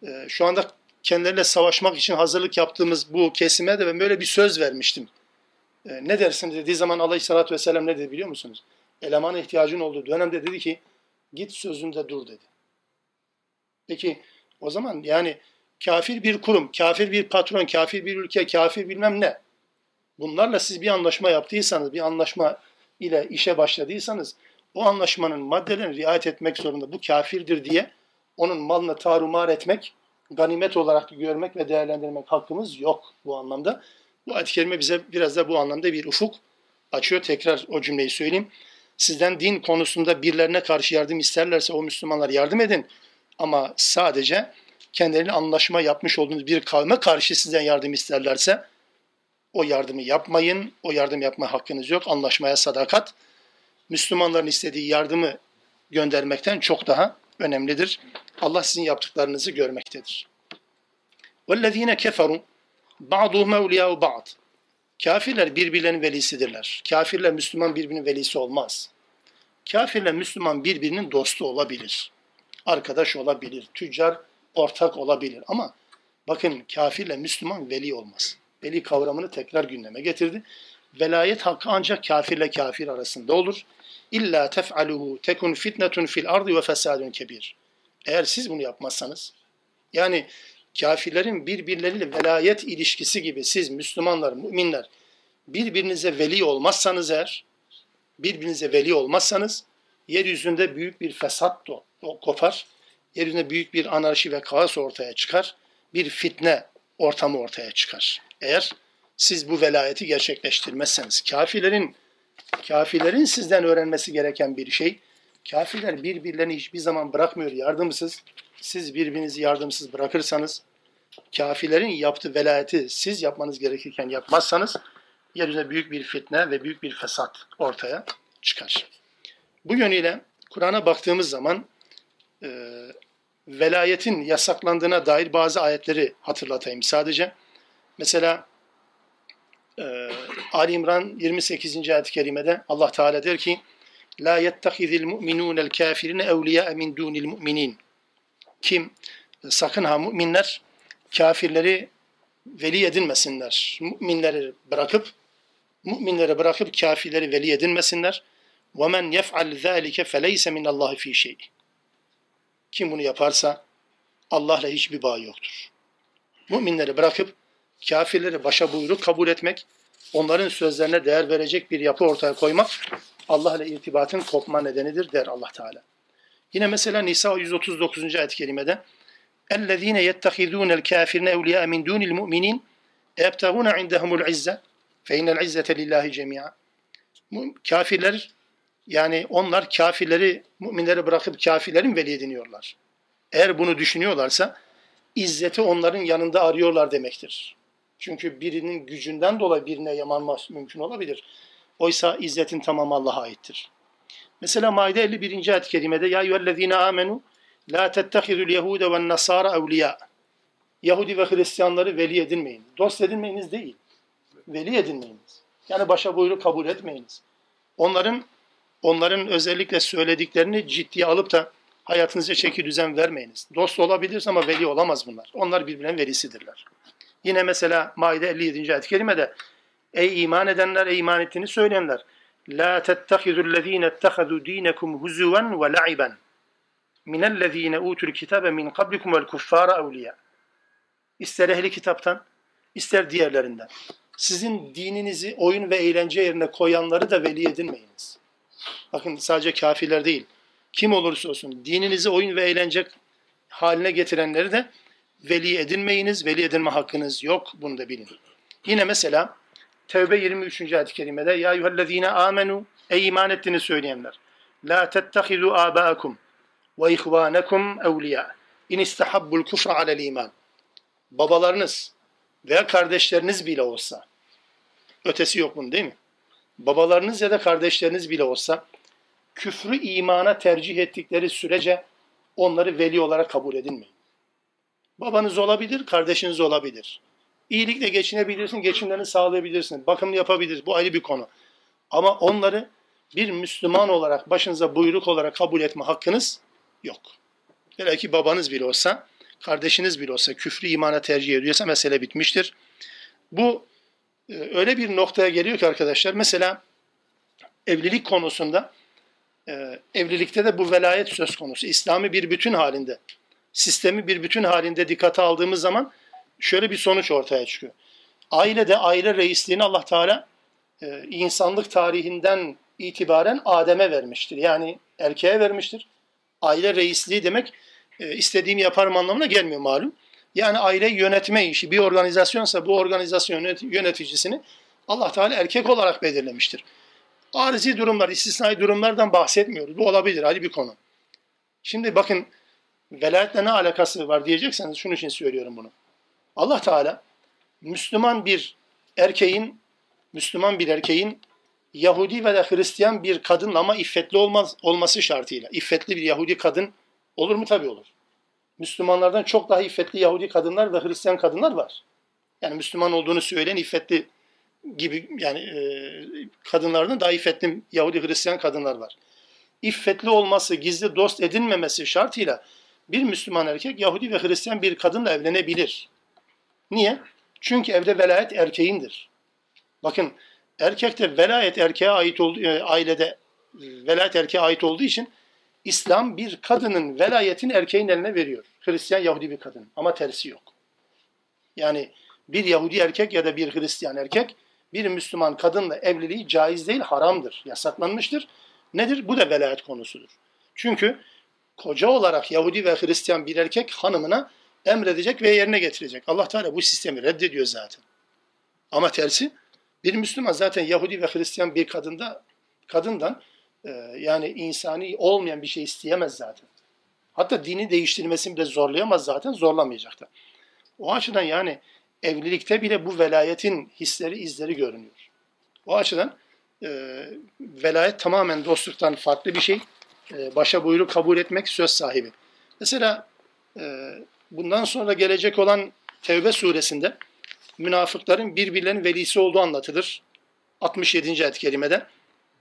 e, şu anda kendileriyle savaşmak için hazırlık yaptığımız bu kesime de ben böyle bir söz vermiştim. E, ne dersin dediği zaman aleyhissalatü vesselam ne dedi biliyor musunuz? Elemana ihtiyacın olduğu dönemde dedi ki, git sözünde dur dedi. Peki o zaman yani kafir bir kurum, kafir bir patron, kafir bir ülke, kafir bilmem ne. Bunlarla siz bir anlaşma yaptıysanız, bir anlaşma ile işe başladıysanız o anlaşmanın maddelerini riayet etmek zorunda. Bu kafirdir diye onun malını tarumar etmek ganimet olarak görmek ve değerlendirmek hakkımız yok bu anlamda. Bu ayet-i kerime bize biraz da bu anlamda bir ufuk açıyor. Tekrar o cümleyi söyleyeyim. Sizden din konusunda birilerine karşı yardım isterlerse o Müslümanlar yardım edin. Ama sadece kendilerine anlaşma yapmış olduğunuz bir kavme karşı sizden yardım isterlerse o yardımı yapmayın. O yardım yapma hakkınız yok. Anlaşmaya sadakat Müslümanların istediği yardımı göndermekten çok daha önemlidir. Allah sizin yaptıklarınızı görmektedir. وَالَّذ۪ينَ كَفَرُوا بَعْضُهُمْ اَوْلِيَاءُ بَعْضٍ Kafirler birbirlerinin velisidirler. Kafirle Müslüman birbirinin velisi olmaz. Kafirle Müslüman birbirinin dostu olabilir. Arkadaş olabilir, tüccar ortak olabilir ama bakın kafirle Müslüman veli olmaz. Veli kavramını tekrar gündeme getirdi. Velayet hakkı ancak kafirle kafir arasında olur. İlla tef'aluhu tekun fitnetun fil ardı ve fesadun kebir. Eğer siz bunu yapmazsanız, yani kafirlerin birbirleriyle velayet ilişkisi gibi siz Müslümanlar, müminler birbirinize veli olmazsanız eğer, birbirinize veli olmazsanız yeryüzünde büyük bir fesat kopar. Yeryüzünde büyük bir anarşi ve kaos ortaya çıkar. Bir fitne ortamı ortaya çıkar. Eğer siz bu velayeti gerçekleştirmezseniz, kafirlerin kafirlerin sizden öğrenmesi gereken bir şey, kafirler birbirlerini hiçbir zaman bırakmıyor yardımsız. Siz birbirinizi yardımsız bırakırsanız, kafirlerin yaptığı velayeti siz yapmanız gerekirken yapmazsanız, yeryüzünde büyük bir fitne ve büyük bir fesat ortaya çıkar. Bu yönüyle Kur'an'a baktığımız zaman e, velayetin yasaklandığına dair bazı ayetleri hatırlatayım sadece. Mesela e, Ali İmran 28. ayet-i kerimede Allah Teala der ki La yettehizil mu'minûnel kâfirine evliya min dûnil mu'minin. Kim? Sakın ha müminler kafirleri veli edinmesinler. Müminleri bırakıp müminleri bırakıp kafirleri veli edinmesinler. وَمَنْ يَفْعَلْ ذَٰلِكَ فَلَيْسَ مِنَ اللّٰهِ ف۪ي شَيْءٍ Kim bunu yaparsa Allah'la hiçbir bağ yoktur. Müminleri bırakıp kafirleri başa buyruk kabul etmek, onların sözlerine değer verecek bir yapı ortaya koymak Allah ile irtibatın kopma nedenidir der Allah Teala. Yine mesela Nisa 139. ayet-i kerimede اَلَّذ۪ينَ يَتَّخِذُونَ الْكَافِرِينَ اَوْلِيَاءَ مِنْ دُونِ الْمُؤْمِنِينَ اَبْتَغُونَ عِنْدَهُمُ الْعِزَّةِ فَاِنَّ الْعِزَّةَ لِلّٰهِ جَمِيعًا Kafirler yani onlar kafirleri, müminleri bırakıp kafirlerin veli ediniyorlar. Eğer bunu düşünüyorlarsa izzeti onların yanında arıyorlar demektir. Çünkü birinin gücünden dolayı birine yamanmak mümkün olabilir. Oysa izzetin tamamı Allah'a aittir. Mesela Maide 51. ayet-i kerimede Ya eyyühellezine amenu la tettehidul yehude ve nasara evliya. Yahudi ve Hristiyanları veli edinmeyin. Dost edinmeyiniz değil. Veli edinmeyiniz. Yani başa buyruk kabul etmeyiniz. Onların onların özellikle söylediklerini ciddiye alıp da hayatınıza çeki düzen vermeyiniz. Dost olabilir ama veli olamaz bunlar. Onlar birbirinin velisidirler. Yine mesela Maide 57. ayet-i kerimede Ey iman edenler, ey iman ettiğini söyleyenler. La tettehidü'llezîne ettehadû dînekum huzuven ve la'iben minellezîne utul kitabe min kablikum vel kuffâra evliya. İster ehli kitaptan, ister diğerlerinden. Sizin dininizi oyun ve eğlence yerine koyanları da veli edinmeyiniz. Bakın sadece kafirler değil. Kim olursa olsun dininizi oyun ve eğlence haline getirenleri de veli edinmeyiniz. Veli edinme hakkınız yok. Bunu da bilin. Yine mesela Tevbe 23. ayet-i kerimede Ya eyyühellezine amenu Ey iman ettiğini söyleyenler. La tettehizu abâkum ve ihvânekum evliya in istahabbul kufra alel iman. Babalarınız veya kardeşleriniz bile olsa ötesi yok bunun değil mi? Babalarınız ya da kardeşleriniz bile olsa küfrü imana tercih ettikleri sürece onları veli olarak kabul edilmeyin. Babanız olabilir, kardeşiniz olabilir. İyilikle geçinebilirsin, geçimlerini sağlayabilirsin. Bakımını yapabilir. Bu ayrı bir konu. Ama onları bir Müslüman olarak, başınıza buyruk olarak kabul etme hakkınız yok. Hele ki babanız bile olsa, kardeşiniz bile olsa küfrü imana tercih ediyorsa mesele bitmiştir. Bu e, öyle bir noktaya geliyor ki arkadaşlar, mesela evlilik konusunda, e, evlilikte de bu velayet söz konusu. İslami bir bütün halinde, sistemi bir bütün halinde dikkate aldığımız zaman şöyle bir sonuç ortaya çıkıyor. Ailede aile reisliğini Allah Teala e, insanlık tarihinden itibaren Adem'e vermiştir. Yani erkeğe vermiştir. Aile reisliği demek e, istediğimi yaparım anlamına gelmiyor malum. Yani aile yönetme işi bir organizasyonsa bu organizasyon yöneticisini Allah Teala erkek olarak belirlemiştir. Arizi durumlar, istisnai durumlardan bahsetmiyoruz. Bu olabilir, hadi bir konu. Şimdi bakın velayetle ne alakası var diyecekseniz şunun için söylüyorum bunu. Allah Teala Müslüman bir erkeğin Müslüman bir erkeğin Yahudi ve de Hristiyan bir kadınla ama iffetli olmaz, olması şartıyla. İffetli bir Yahudi kadın olur mu? Tabii olur. Müslümanlardan çok daha iffetli Yahudi kadınlar ve Hristiyan kadınlar var. Yani Müslüman olduğunu söyleyen iffetli gibi yani e, kadınlardan daha iffetli Yahudi Hristiyan kadınlar var. İffetli olması, gizli dost edinmemesi şartıyla bir Müslüman erkek Yahudi ve Hristiyan bir kadınla evlenebilir. Niye? Çünkü evde velayet erkeğindir. Bakın erkekte velayet erkeğe ait olduğu e, ailede e, velayet erkeğe ait olduğu için İslam bir kadının velayetini erkeğin eline veriyor. Hristiyan Yahudi bir kadın ama tersi yok. Yani bir Yahudi erkek ya da bir Hristiyan erkek bir Müslüman kadınla evliliği caiz değil, haramdır, yasaklanmıştır. Nedir? Bu da velayet konusudur. Çünkü koca olarak Yahudi ve Hristiyan bir erkek hanımına emredecek ve yerine getirecek. Allah Teala bu sistemi reddediyor zaten. Ama tersi bir Müslüman zaten Yahudi ve Hristiyan bir kadında kadından e, yani insani olmayan bir şey isteyemez zaten. Hatta dini değiştirmesini de zorlayamaz zaten, zorlamayacak da. O açıdan yani evlilikte bile bu velayetin hisleri, izleri görünüyor. O açıdan e, velayet tamamen dostluktan farklı bir şey. E, başa buyruk kabul etmek söz sahibi. Mesela e, bundan sonra gelecek olan Tevbe suresinde münafıkların birbirlerinin velisi olduğu anlatılır. 67. ayet-i kerimede.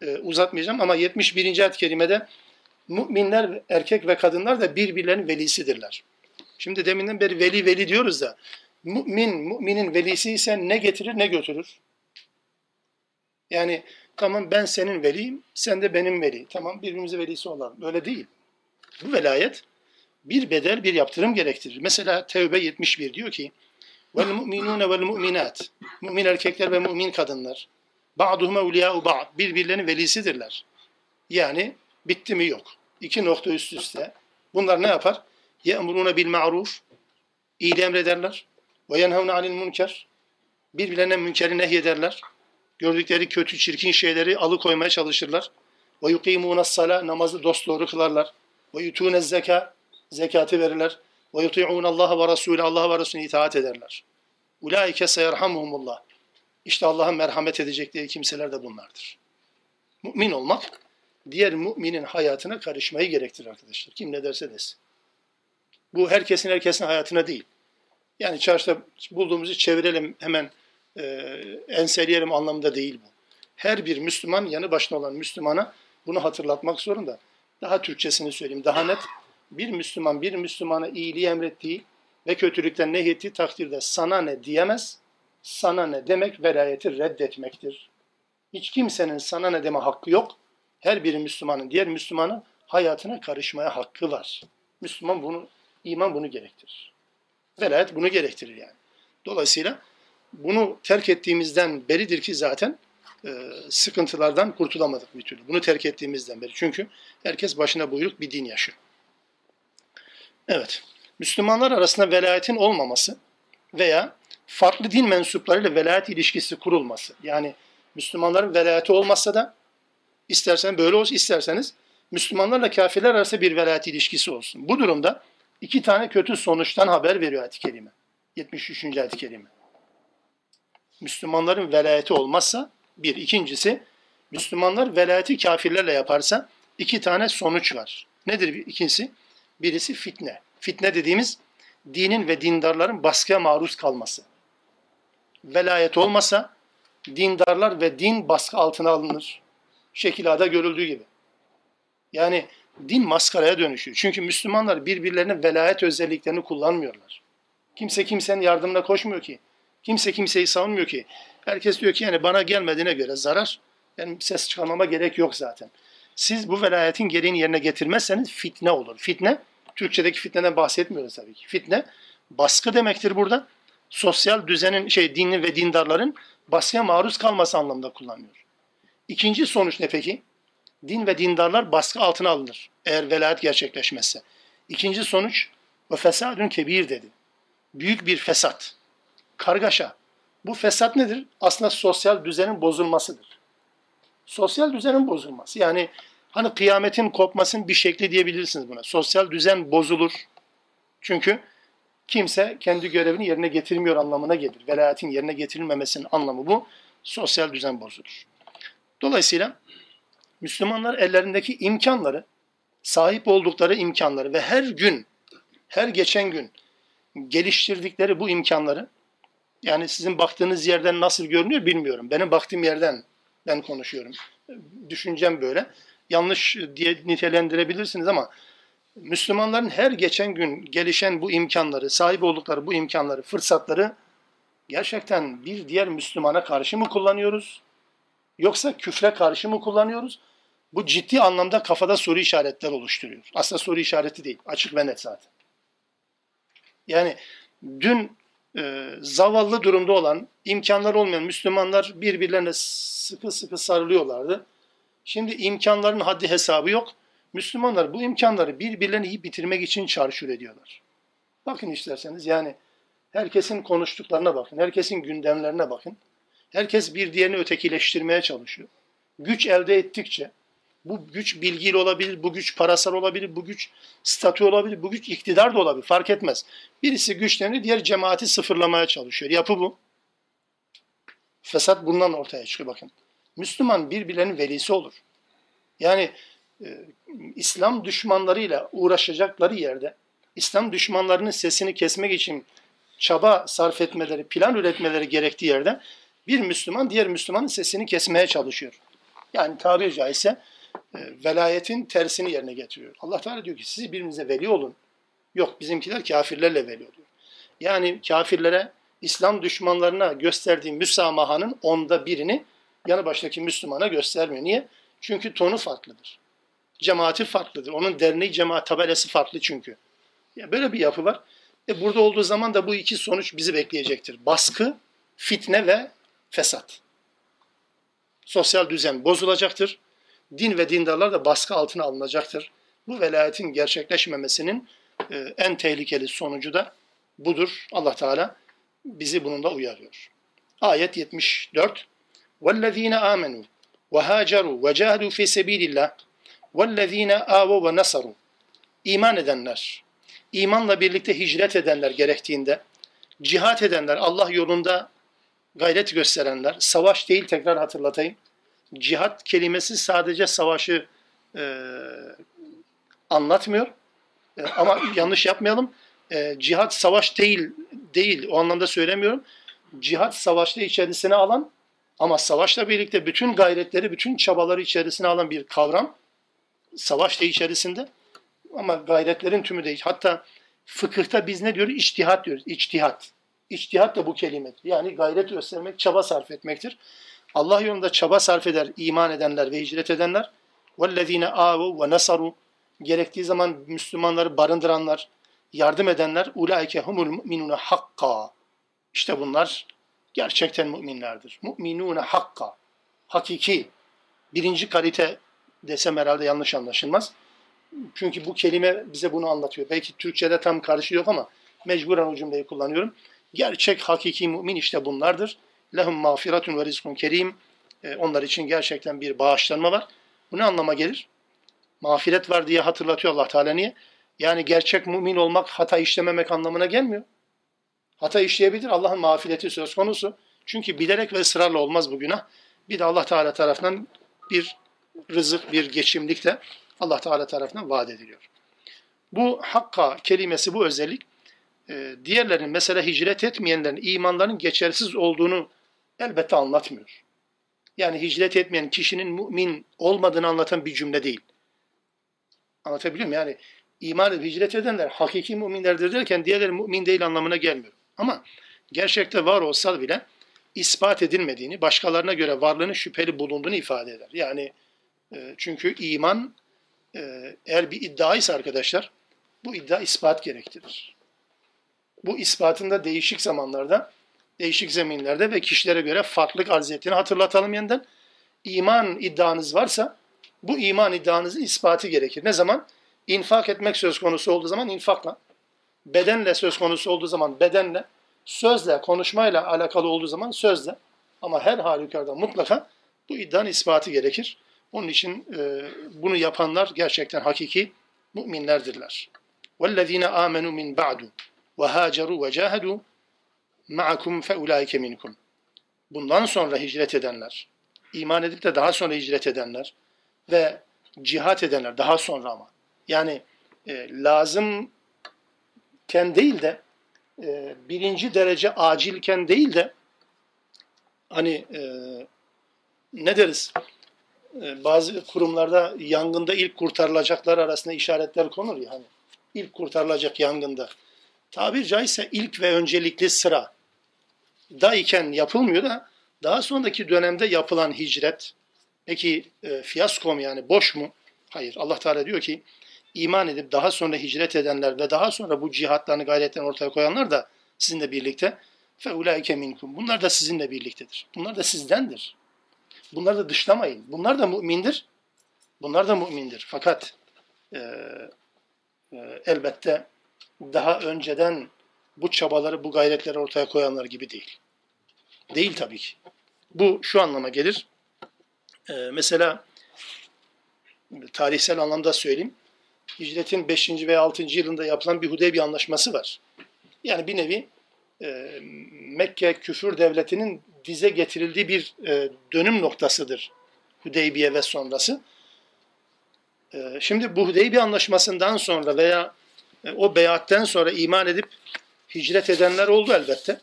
E, uzatmayacağım ama 71. ayet-i kerimede müminler erkek ve kadınlar da birbirlerinin velisidirler. Şimdi deminden beri veli veli diyoruz da mümin, müminin velisi ise ne getirir ne götürür. Yani tamam ben senin veliyim, sen de benim veli. Tamam birbirimize velisi olalım. Öyle değil. Bu velayet bir bedel, bir yaptırım gerektirir. Mesela Tevbe 71 diyor ki vel mu'minune vel mu'minat. Mümin erkekler ve mümin kadınlar. Ba'duhum evliya'u ba'd. Birbirlerinin velisidirler. Yani bitti mi yok. İki nokta üst üste. Bunlar ne yapar? Ye'murune bil ma'ruf. İyiliği emrederler. Ve yenhevne anil münker. Birbirlerine münkeri nehyederler. Gördükleri kötü, çirkin şeyleri alıkoymaya çalışırlar. Ve yukimûne sala. Namazı dosdoğru kılarlar. Ve yutûne zeka. Zekatı verirler. Ve yuti'ûne Allah ve Resulü. Allah ve Resulüne itaat ederler. Ulaike seyerhamuhumullah. İşte Allah'ın merhamet edecekleri kimseler de bunlardır. Mümin olmak, diğer müminin hayatına karışmayı gerektirir arkadaşlar. Kim ne derse desin. Bu herkesin herkesin hayatına değil. Yani çarşıda bulduğumuzu çevirelim hemen e, enseleyelim anlamında değil bu. Her bir Müslüman yanı başına olan Müslümana bunu hatırlatmak zorunda. Daha Türkçesini söyleyeyim, daha net. Bir Müslüman bir Müslümana iyiliği emrettiği ve kötülükten nehyettiği takdirde sana ne diyemez. Sana ne demek velayeti reddetmektir. Hiç kimsenin sana ne deme hakkı yok. Her bir Müslümanın diğer Müslümanın hayatına karışmaya hakkı var. Müslüman bunu, iman bunu gerektirir. Velayet bunu gerektirir yani. Dolayısıyla bunu terk ettiğimizden beridir ki zaten e, sıkıntılardan kurtulamadık bir türlü. Bunu terk ettiğimizden beri. Çünkü herkes başına buyruk bir din yaşıyor. Evet. Müslümanlar arasında velayetin olmaması veya farklı din mensuplarıyla velayet ilişkisi kurulması. Yani Müslümanların velayeti olmazsa da istersen böyle olsun, isterseniz Müslümanlarla kafirler arasında bir velayet ilişkisi olsun. Bu durumda iki tane kötü sonuçtan haber veriyor ayet-i kerime. 73. ayet-i kerime. Müslümanların velayeti olmazsa bir. ikincisi Müslümanlar velayeti kafirlerle yaparsa iki tane sonuç var. Nedir ikincisi? Birisi fitne. Fitne dediğimiz dinin ve dindarların baskıya maruz kalması. Velayet olmasa dindarlar ve din baskı altına alınır. Şekilada görüldüğü gibi. Yani din maskaraya dönüşüyor. Çünkü Müslümanlar birbirlerinin velayet özelliklerini kullanmıyorlar. Kimse kimsenin yardımına koşmuyor ki. Kimse kimseyi savunmuyor ki. Herkes diyor ki yani bana gelmediğine göre zarar. Yani ses çıkarmama gerek yok zaten. Siz bu velayetin gereğini yerine getirmezseniz fitne olur. Fitne, Türkçedeki fitneden bahsetmiyoruz tabii ki. Fitne, baskı demektir burada. Sosyal düzenin, şey dinin ve dindarların baskıya maruz kalması anlamında kullanıyor. İkinci sonuç ne peki? din ve dindarlar baskı altına alınır eğer velayet gerçekleşmezse. İkinci sonuç ve fesadün kebir dedi. büyük bir fesat, kargaşa. Bu fesat nedir? Aslında sosyal düzenin bozulmasıdır. Sosyal düzenin bozulması. Yani hani kıyametin kopmasının bir şekli diyebilirsiniz buna. Sosyal düzen bozulur. Çünkü kimse kendi görevini yerine getirmiyor anlamına gelir. Velayetin yerine getirilmemesinin anlamı bu. Sosyal düzen bozulur. Dolayısıyla Müslümanlar ellerindeki imkanları, sahip oldukları imkanları ve her gün, her geçen gün geliştirdikleri bu imkanları, yani sizin baktığınız yerden nasıl görünüyor bilmiyorum. Benim baktığım yerden ben konuşuyorum. Düşüncem böyle. Yanlış diye nitelendirebilirsiniz ama Müslümanların her geçen gün gelişen bu imkanları, sahip oldukları bu imkanları, fırsatları gerçekten bir diğer Müslümana karşı mı kullanıyoruz? Yoksa küfre karşı mı kullanıyoruz? Bu ciddi anlamda kafada soru işaretler oluşturuyor. Aslında soru işareti değil, açık ve net zaten. Yani dün e, zavallı durumda olan, imkanlar olmayan Müslümanlar birbirlerine sıkı sıkı sarılıyorlardı. Şimdi imkanların haddi hesabı yok. Müslümanlar bu imkanları birbirlerini iyi bitirmek için çarşur ediyorlar. Bakın isterseniz yani herkesin konuştuklarına bakın, herkesin gündemlerine bakın. Herkes bir diğerini ötekileştirmeye çalışıyor. Güç elde ettikçe, bu güç bilgiyle olabilir, bu güç parasal olabilir, bu güç statü olabilir, bu güç iktidar da olabilir, fark etmez. Birisi güçlerini diğer cemaati sıfırlamaya çalışıyor. Yapı bu. Fesat bundan ortaya çıkıyor bakın. Müslüman birbirlerinin velisi olur. Yani e, İslam düşmanlarıyla uğraşacakları yerde, İslam düşmanlarının sesini kesmek için çaba sarf etmeleri, plan üretmeleri gerektiği yerde bir Müslüman diğer Müslümanın sesini kesmeye çalışıyor. Yani tabiri caizse velayetin tersini yerine getiriyor. Allah Teala diyor ki siz birbirinize veli olun. Yok bizimkiler kafirlerle veli oluyor. Yani kafirlere İslam düşmanlarına gösterdiği müsamahanın onda birini yanı baştaki Müslümana göstermiyor. Niye? Çünkü tonu farklıdır. Cemaati farklıdır. Onun derneği cemaat tabelası farklı çünkü. Ya böyle bir yapı var. E burada olduğu zaman da bu iki sonuç bizi bekleyecektir. Baskı, fitne ve fesat. Sosyal düzen bozulacaktır Din ve dindarlar da baskı altına alınacaktır. Bu velayetin gerçekleşmemesinin e, en tehlikeli sonucu da budur. Allah Teala bizi bununla uyarıyor. Ayet 74. وَالَّذ۪ينَ آمَنُوا وَهَاجَرُوا وَجَاهَدُوا فِي سَب۪يلِ اللّٰهِ وَالَّذ۪ينَ آوَوا وَنَصَرُوا İman edenler, imanla birlikte hicret edenler gerektiğinde, cihat edenler, Allah yolunda gayret gösterenler, savaş değil tekrar hatırlatayım. Cihat kelimesi sadece savaşı e, anlatmıyor. E, ama yanlış yapmayalım. E, cihat savaş değil, değil o anlamda söylemiyorum. Cihat savaşta içerisine alan ama savaşla birlikte bütün gayretleri, bütün çabaları içerisine alan bir kavram. Savaş da içerisinde ama gayretlerin tümü değil. Hatta fıkıhta biz ne diyoruz? İçtihat diyoruz. İçtihat. İçtihat da bu kelimedir. Yani gayret göstermek, çaba sarf etmektir. Allah yolunda çaba sarf eder iman edenler ve hicret edenler. وَالَّذ۪ينَ آوَوا وَنَصَرُوا Gerektiği zaman Müslümanları barındıranlar, yardım edenler ulaike humul mu'minune hakka. İşte bunlar gerçekten müminlerdir. Mu'minune hakka. Hakiki. Birinci kalite desem herhalde yanlış anlaşılmaz. Çünkü bu kelime bize bunu anlatıyor. Belki Türkçe'de tam karşı yok ama mecburen o cümleyi kullanıyorum. Gerçek hakiki mümin işte bunlardır. Lehum mağfiretun ve rizkun kerim. Ee, onlar için gerçekten bir bağışlanma var. Bu ne anlama gelir? Mağfiret var diye hatırlatıyor Allah Teala niye? Yani gerçek mümin olmak hata işlememek anlamına gelmiyor. Hata işleyebilir. Allah'ın mağfireti söz konusu. Çünkü bilerek ve ısrarla olmaz bu günah. Bir de Allah Teala tarafından bir rızık, bir geçimlik de Allah Teala tarafından vaat ediliyor. Bu hakka kelimesi, bu özellik e, diğerlerinin mesela hicret etmeyenlerin imanlarının geçersiz olduğunu elbette anlatmıyor. Yani hicret etmeyen kişinin mümin olmadığını anlatan bir cümle değil. Anlatabiliyor muyum? Yani iman edip hicret edenler hakiki müminlerdir derken diğerleri mümin değil anlamına gelmiyor. Ama gerçekte var olsa bile ispat edilmediğini, başkalarına göre varlığının şüpheli bulunduğunu ifade eder. Yani e, çünkü iman e, eğer bir iddia ise arkadaşlar bu iddia ispat gerektirir. Bu ispatında değişik zamanlarda, değişik zeminlerde ve kişilere göre farklılık arz ettiğini hatırlatalım yeniden. İman iddianız varsa bu iman iddianızın ispatı gerekir. Ne zaman? İnfak etmek söz konusu olduğu zaman infakla. bedenle söz konusu olduğu zaman bedenle, sözle, konuşmayla alakalı olduğu zaman sözle. Ama her halükarda mutlaka bu iddianın ispatı gerekir. Onun için e, bunu yapanlar gerçekten hakiki müminlerdirler. وَالَّذ۪ينَ آمَنُوا مِنْ بَعْدُ وَهَاجَرُوا وَجَاهَدُوا ma'akum fe ulaike minkum. Bundan sonra hicret edenler, iman edip de daha sonra hicret edenler ve cihat edenler daha sonra ama. Yani e, lazımken değil de e, birinci derece acilken değil de hani e, ne deriz? E, bazı kurumlarda yangında ilk kurtarılacaklar arasında işaretler konur ya hani ilk kurtarılacak yangında Tabir caizse ilk ve öncelikli sıra da iken yapılmıyor da daha sonraki dönemde yapılan hicret peki e, fiyasko mu yani boş mu? Hayır. Allah Teala diyor ki iman edip daha sonra hicret edenler ve daha sonra bu cihatlarını gayretlerini ortaya koyanlar da sizinle birlikte feulaike minkum. Bunlar da sizinle birliktedir. Bunlar da sizdendir. Bunları da dışlamayın. Bunlar da mümindir. Bunlar da mümindir. Fakat e, e, elbette daha önceden bu çabaları, bu gayretleri ortaya koyanlar gibi değil. Değil tabii ki. Bu şu anlama gelir. E, mesela tarihsel anlamda söyleyeyim. Hicretin 5. veya 6. yılında yapılan bir Hudeybiye anlaşması var. Yani bir nevi e, Mekke küfür devletinin dize getirildiği bir e, dönüm noktasıdır Hudeybiye ve sonrası. E, şimdi bu Hudeybiye anlaşmasından sonra veya o beyatten sonra iman edip hicret edenler oldu elbette.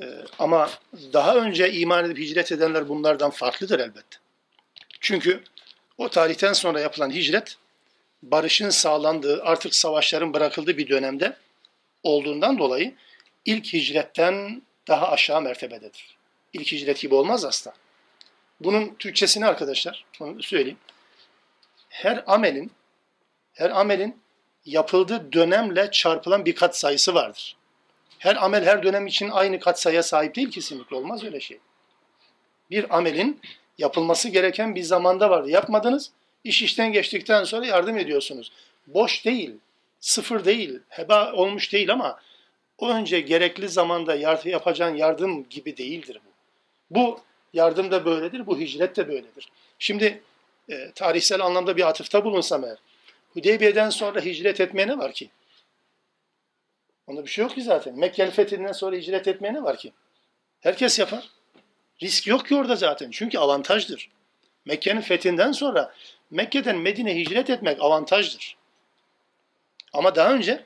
E, ama daha önce iman edip hicret edenler bunlardan farklıdır elbette. Çünkü o tarihten sonra yapılan hicret barışın sağlandığı, artık savaşların bırakıldığı bir dönemde olduğundan dolayı ilk hicretten daha aşağı mertebededir. İlk hicret gibi olmaz asla. Bunun Türkçesini arkadaşlar, onu söyleyeyim. Her amelin, her amelin yapıldığı dönemle çarpılan bir kat sayısı vardır. Her amel her dönem için aynı kat sayıya sahip değil kesinlikle olmaz öyle şey. Bir amelin yapılması gereken bir zamanda vardı. Yapmadınız, iş işten geçtikten sonra yardım ediyorsunuz. Boş değil, sıfır değil, heba olmuş değil ama o önce gerekli zamanda yardım yapacağın yardım gibi değildir bu. Bu yardım da böyledir, bu hicret de böyledir. Şimdi e, tarihsel anlamda bir atıfta bulunsam eğer, Hudeybiye'den sonra hicret etmeye ne var ki? Onda bir şey yok ki zaten. Mekke'nin fethinden sonra hicret etmeye ne var ki? Herkes yapar. Risk yok ki orada zaten. Çünkü avantajdır. Mekke'nin fethinden sonra Mekke'den Medine hicret etmek avantajdır. Ama daha önce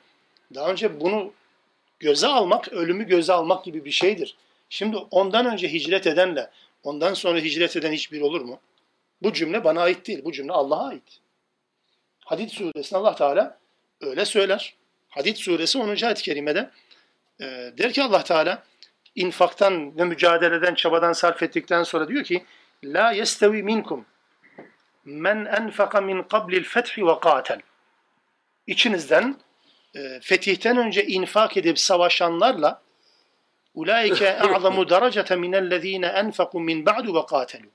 daha önce bunu göze almak, ölümü göze almak gibi bir şeydir. Şimdi ondan önce hicret edenle ondan sonra hicret eden hiçbir olur mu? Bu cümle bana ait değil. Bu cümle Allah'a ait. Hadid suresinde Allah Teala öyle söyler. Hadid suresi 10. ayet-i kerimede e, der ki Allah Teala infaktan ve mücadeleden, çabadan sarf ettikten sonra diyor ki La yestevi minkum men enfaka min qablil fethi ve qatel. İçinizden e, fetihten önce infak edip savaşanlarla ulaike a'zamu derecete minellezine enfaku min ba'du ve qatelu.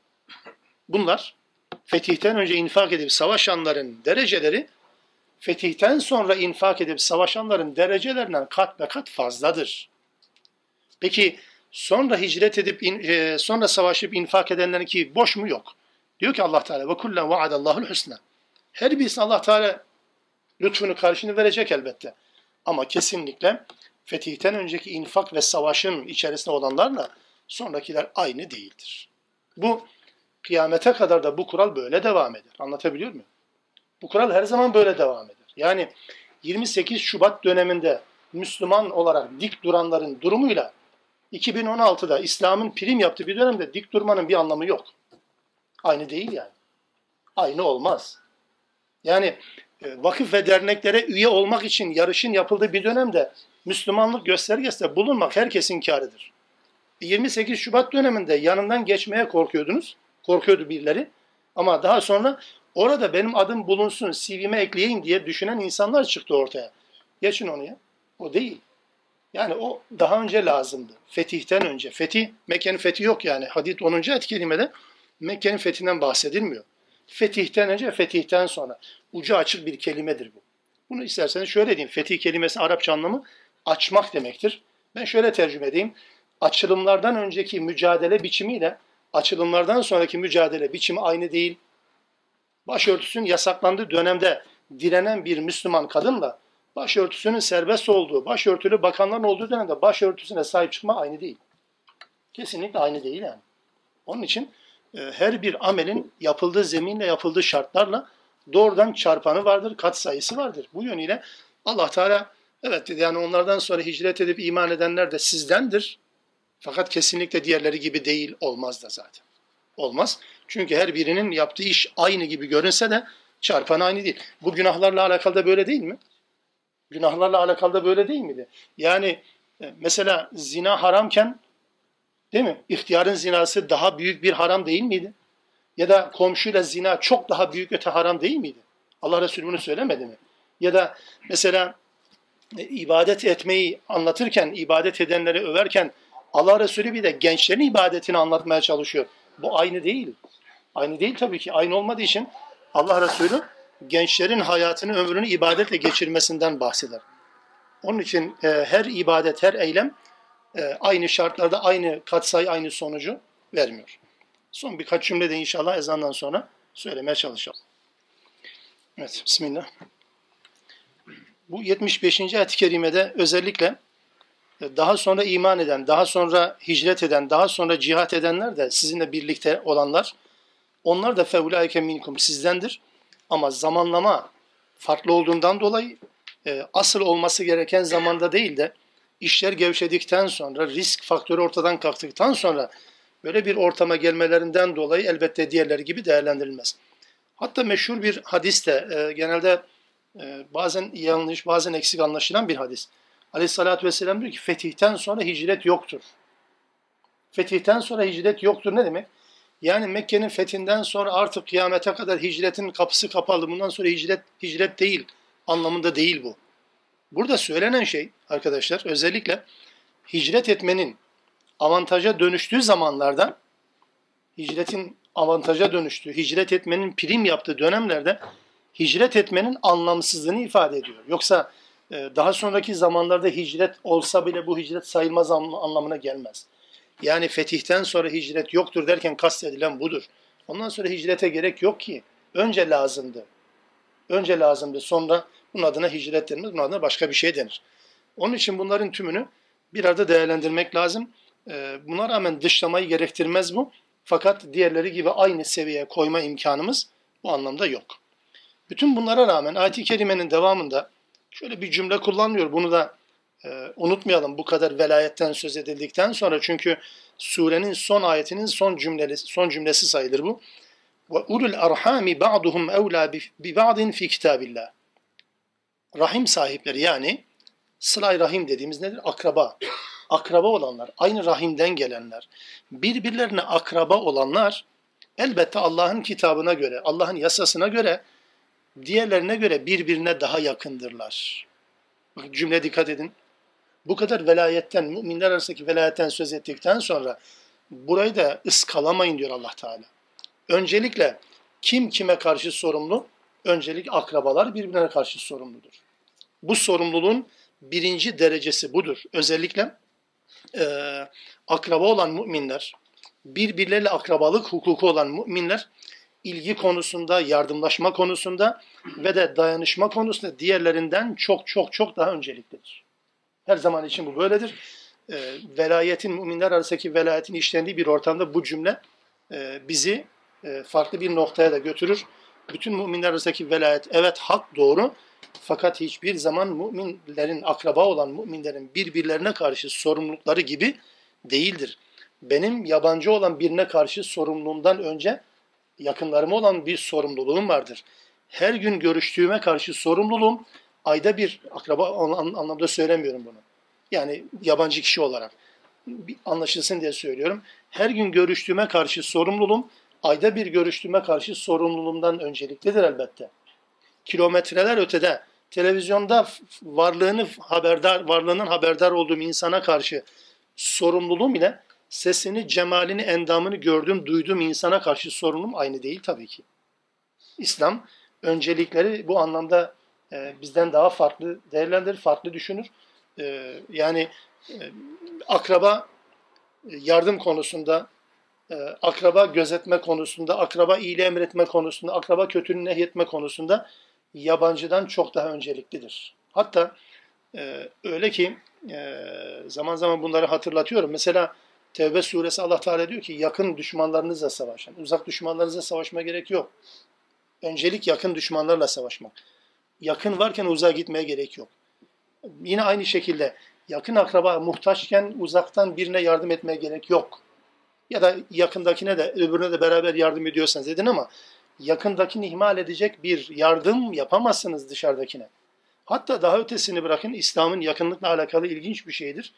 Bunlar fetihten önce infak edip savaşanların dereceleri fetihten sonra infak edip savaşanların derecelerinden kat be kat fazladır. Peki sonra hicret edip e, sonra savaşıp infak edenlerin ki boş mu yok? Diyor ki Allah Teala ve kullen vaadallahu'l husna. Her birisine Allah Teala lütfunu karşını verecek elbette. Ama kesinlikle fetihten önceki infak ve savaşın içerisinde olanlarla sonrakiler aynı değildir. Bu kıyamete kadar da bu kural böyle devam eder. Anlatabiliyor muyum? Bu kural her zaman böyle devam eder. Yani 28 Şubat döneminde Müslüman olarak dik duranların durumuyla 2016'da İslam'ın prim yaptığı bir dönemde dik durmanın bir anlamı yok. Aynı değil yani. Aynı olmaz. Yani e, vakıf ve derneklere üye olmak için yarışın yapıldığı bir dönemde Müslümanlık göstergesi bulunmak herkesin kârıdır. 28 Şubat döneminde yanından geçmeye korkuyordunuz. Korkuyordu birileri. Ama daha sonra orada benim adım bulunsun, CV'me ekleyeyim diye düşünen insanlar çıktı ortaya. Geçin onu ya. O değil. Yani o daha önce lazımdı. Fetihten önce. Fetih, Mekke'nin fethi yok yani. Hadid 10. ayet kelimede Mekke'nin fethinden bahsedilmiyor. Fetihten önce, fetihten sonra. Ucu açık bir kelimedir bu. Bunu isterseniz şöyle diyeyim. Fetih kelimesi Arapça anlamı açmak demektir. Ben şöyle tercüme edeyim. Açılımlardan önceki mücadele biçimiyle açılımlardan sonraki mücadele biçimi aynı değil. Başörtüsünün yasaklandığı dönemde direnen bir Müslüman kadınla başörtüsünün serbest olduğu, başörtülü bakanların olduğu dönemde başörtüsüne sahip çıkma aynı değil. Kesinlikle aynı değil yani. Onun için e, her bir amelin yapıldığı zeminle, yapıldığı şartlarla doğrudan çarpanı vardır, kat sayısı vardır. Bu yönüyle Allah Teala evet dedi yani onlardan sonra hicret edip iman edenler de sizdendir. Fakat kesinlikle diğerleri gibi değil olmaz da zaten. Olmaz. Çünkü her birinin yaptığı iş aynı gibi görünse de çarpan aynı değil. Bu günahlarla alakalı da böyle değil mi? Günahlarla alakalı da böyle değil miydi? Yani e, mesela zina haramken değil mi? İhtiyarın zinası daha büyük bir haram değil miydi? Ya da komşuyla zina çok daha büyük öte haram değil miydi? Allah Resulü bunu söylemedi mi? Ya da mesela e, ibadet etmeyi anlatırken, ibadet edenleri överken Allah Resulü bir de gençlerin ibadetini anlatmaya çalışıyor. Bu aynı değil. Aynı değil tabii ki. Aynı olmadığı için Allah Resulü gençlerin hayatını, ömrünü ibadetle geçirmesinden bahseder. Onun için e, her ibadet, her eylem e, aynı şartlarda aynı katsayı, aynı sonucu vermiyor. Son birkaç cümle de inşallah ezandan sonra söylemeye çalışalım. Evet, Bismillah. Bu 75. ayet-i kerimede özellikle daha sonra iman eden, daha sonra hicret eden, daha sonra cihat edenler de sizinle birlikte olanlar, onlar da fevlaike minkum sizdendir. Ama zamanlama farklı olduğundan dolayı e, asıl olması gereken zamanda değil de işler gevşedikten sonra, risk faktörü ortadan kalktıktan sonra böyle bir ortama gelmelerinden dolayı elbette diğerleri gibi değerlendirilmez. Hatta meşhur bir hadis de e, genelde e, bazen yanlış, bazen eksik anlaşılan bir hadis. Aleyhissalatü vesselam diyor ki fetihten sonra hicret yoktur. Fetihten sonra hicret yoktur ne demek? Yani Mekke'nin fethinden sonra artık kıyamete kadar hicretin kapısı kapalı. Bundan sonra hicret hicret değil anlamında değil bu. Burada söylenen şey arkadaşlar özellikle hicret etmenin avantaja dönüştüğü zamanlarda hicretin avantaja dönüştüğü, hicret etmenin prim yaptığı dönemlerde hicret etmenin anlamsızlığını ifade ediyor. Yoksa daha sonraki zamanlarda hicret olsa bile bu hicret sayılmaz anlamına gelmez. Yani fetihten sonra hicret yoktur derken kastedilen budur. Ondan sonra hicrete gerek yok ki. Önce lazımdı. Önce lazımdı. Sonra bunun adına hicret denmez. Bunun adına başka bir şey denir. Onun için bunların tümünü bir arada değerlendirmek lazım. Ee, buna rağmen dışlamayı gerektirmez bu. Fakat diğerleri gibi aynı seviyeye koyma imkanımız bu anlamda yok. Bütün bunlara rağmen ayet-i kerimenin devamında şöyle bir cümle kullanıyor. Bunu da e, unutmayalım bu kadar velayetten söz edildikten sonra çünkü surenin son ayetinin son cümlesi son cümlesi sayılır bu. Ve ulul arhami ba'duhum evla bi ba'din fi kitabillah. Rahim sahipleri yani sılay rahim dediğimiz nedir? Akraba. Akraba olanlar, aynı rahimden gelenler, birbirlerine akraba olanlar elbette Allah'ın kitabına göre, Allah'ın yasasına göre diğerlerine göre birbirine daha yakındırlar. Cümle dikkat edin bu kadar velayetten, müminler arasındaki velayetten söz ettikten sonra burayı da ıskalamayın diyor Allah Teala. Öncelikle kim kime karşı sorumlu? Öncelik akrabalar birbirine karşı sorumludur. Bu sorumluluğun birinci derecesi budur. Özellikle e, akraba olan müminler, birbirleriyle akrabalık hukuku olan müminler ilgi konusunda, yardımlaşma konusunda ve de dayanışma konusunda diğerlerinden çok çok çok daha önceliklidir. Her zaman için bu böyledir. E, velayetin, müminler arasındaki velayetin işlendiği bir ortamda bu cümle e, bizi e, farklı bir noktaya da götürür. Bütün müminler arasındaki velayet evet hak doğru fakat hiçbir zaman müminlerin akraba olan müminlerin birbirlerine karşı sorumlulukları gibi değildir. Benim yabancı olan birine karşı sorumluluğumdan önce yakınlarıma olan bir sorumluluğum vardır. Her gün görüştüğüme karşı sorumluluğum ayda bir akraba anlamda söylemiyorum bunu. Yani yabancı kişi olarak anlaşılsın diye söylüyorum. Her gün görüştüğüme karşı sorumluluğum ayda bir görüştüğüme karşı sorumluluğumdan önceliklidir elbette. Kilometreler ötede televizyonda varlığını haberdar varlığının haberdar olduğum insana karşı sorumluluğum ile sesini, cemalini, endamını gördüğüm, duyduğum insana karşı sorumluluğum aynı değil tabii ki. İslam öncelikleri bu anlamda e, bizden daha farklı değerlendirir, farklı düşünür. E, yani e, akraba e, yardım konusunda, e, akraba gözetme konusunda, akraba iyiliği emretme konusunda, akraba kötülüğü nehyetme konusunda yabancıdan çok daha önceliklidir. Hatta e, öyle ki e, zaman zaman bunları hatırlatıyorum. Mesela Tevbe suresi Allah Teala diyor ki yakın düşmanlarınızla savaşın. Uzak düşmanlarınızla savaşma gerek yok. Öncelik yakın düşmanlarla savaşmak. Yakın varken uzağa gitmeye gerek yok. Yine aynı şekilde yakın akraba muhtaçken uzaktan birine yardım etmeye gerek yok. Ya da yakındakine de öbürüne de beraber yardım ediyorsanız edin ama yakındakini ihmal edecek bir yardım yapamazsınız dışarıdakine. Hatta daha ötesini bırakın İslam'ın yakınlıkla alakalı ilginç bir şeydir.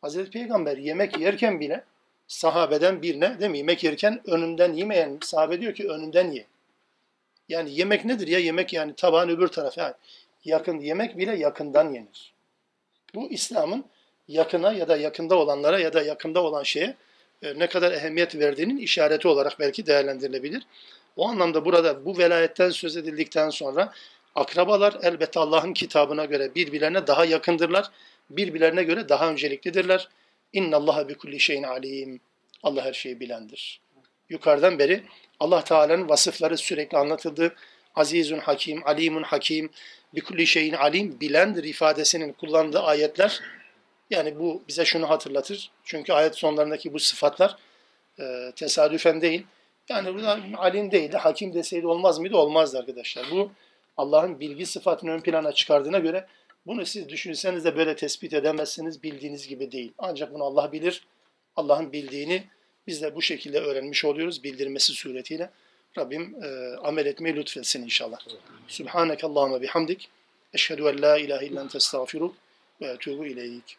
Hazreti Peygamber yemek yerken bile sahabeden birine değil mi? Yemek yerken önünden yemeyen sahabe diyor ki önünden ye. Yani yemek nedir ya? Yemek yani tabağın öbür tarafı. Yani yakın yemek bile yakından yenir. Bu İslam'ın yakına ya da yakında olanlara ya da yakında olan şeye e, ne kadar ehemmiyet verdiğinin işareti olarak belki değerlendirilebilir. O anlamda burada bu velayetten söz edildikten sonra akrabalar elbette Allah'ın kitabına göre birbirlerine daha yakındırlar. Birbirlerine göre daha önceliklidirler. İnna Allaha bi kulli şeyin alim. Allah her şeyi bilendir. Yukarıdan beri Allah Teala'nın vasıfları sürekli anlatıldı. Azizun Hakim, Alimun Hakim, bi kulli şeyin alim bilendir ifadesinin kullandığı ayetler yani bu bize şunu hatırlatır. Çünkü ayet sonlarındaki bu sıfatlar e, tesadüfen değil. Yani burada alim değil de hakim deseydi olmaz mıydı? Olmazdı arkadaşlar. Bu Allah'ın bilgi sıfatını ön plana çıkardığına göre bunu siz düşünseniz de böyle tespit edemezsiniz. Bildiğiniz gibi değil. Ancak bunu Allah bilir. Allah'ın bildiğini biz de bu şekilde öğrenmiş oluyoruz bildirmesi suretiyle. Rabbim e, amel etmeyi lütfetsin inşallah. Subhaneke Allahümme bihamdik. Eşhedü en la ilahe illen testağfiruk ve etubu ileyk.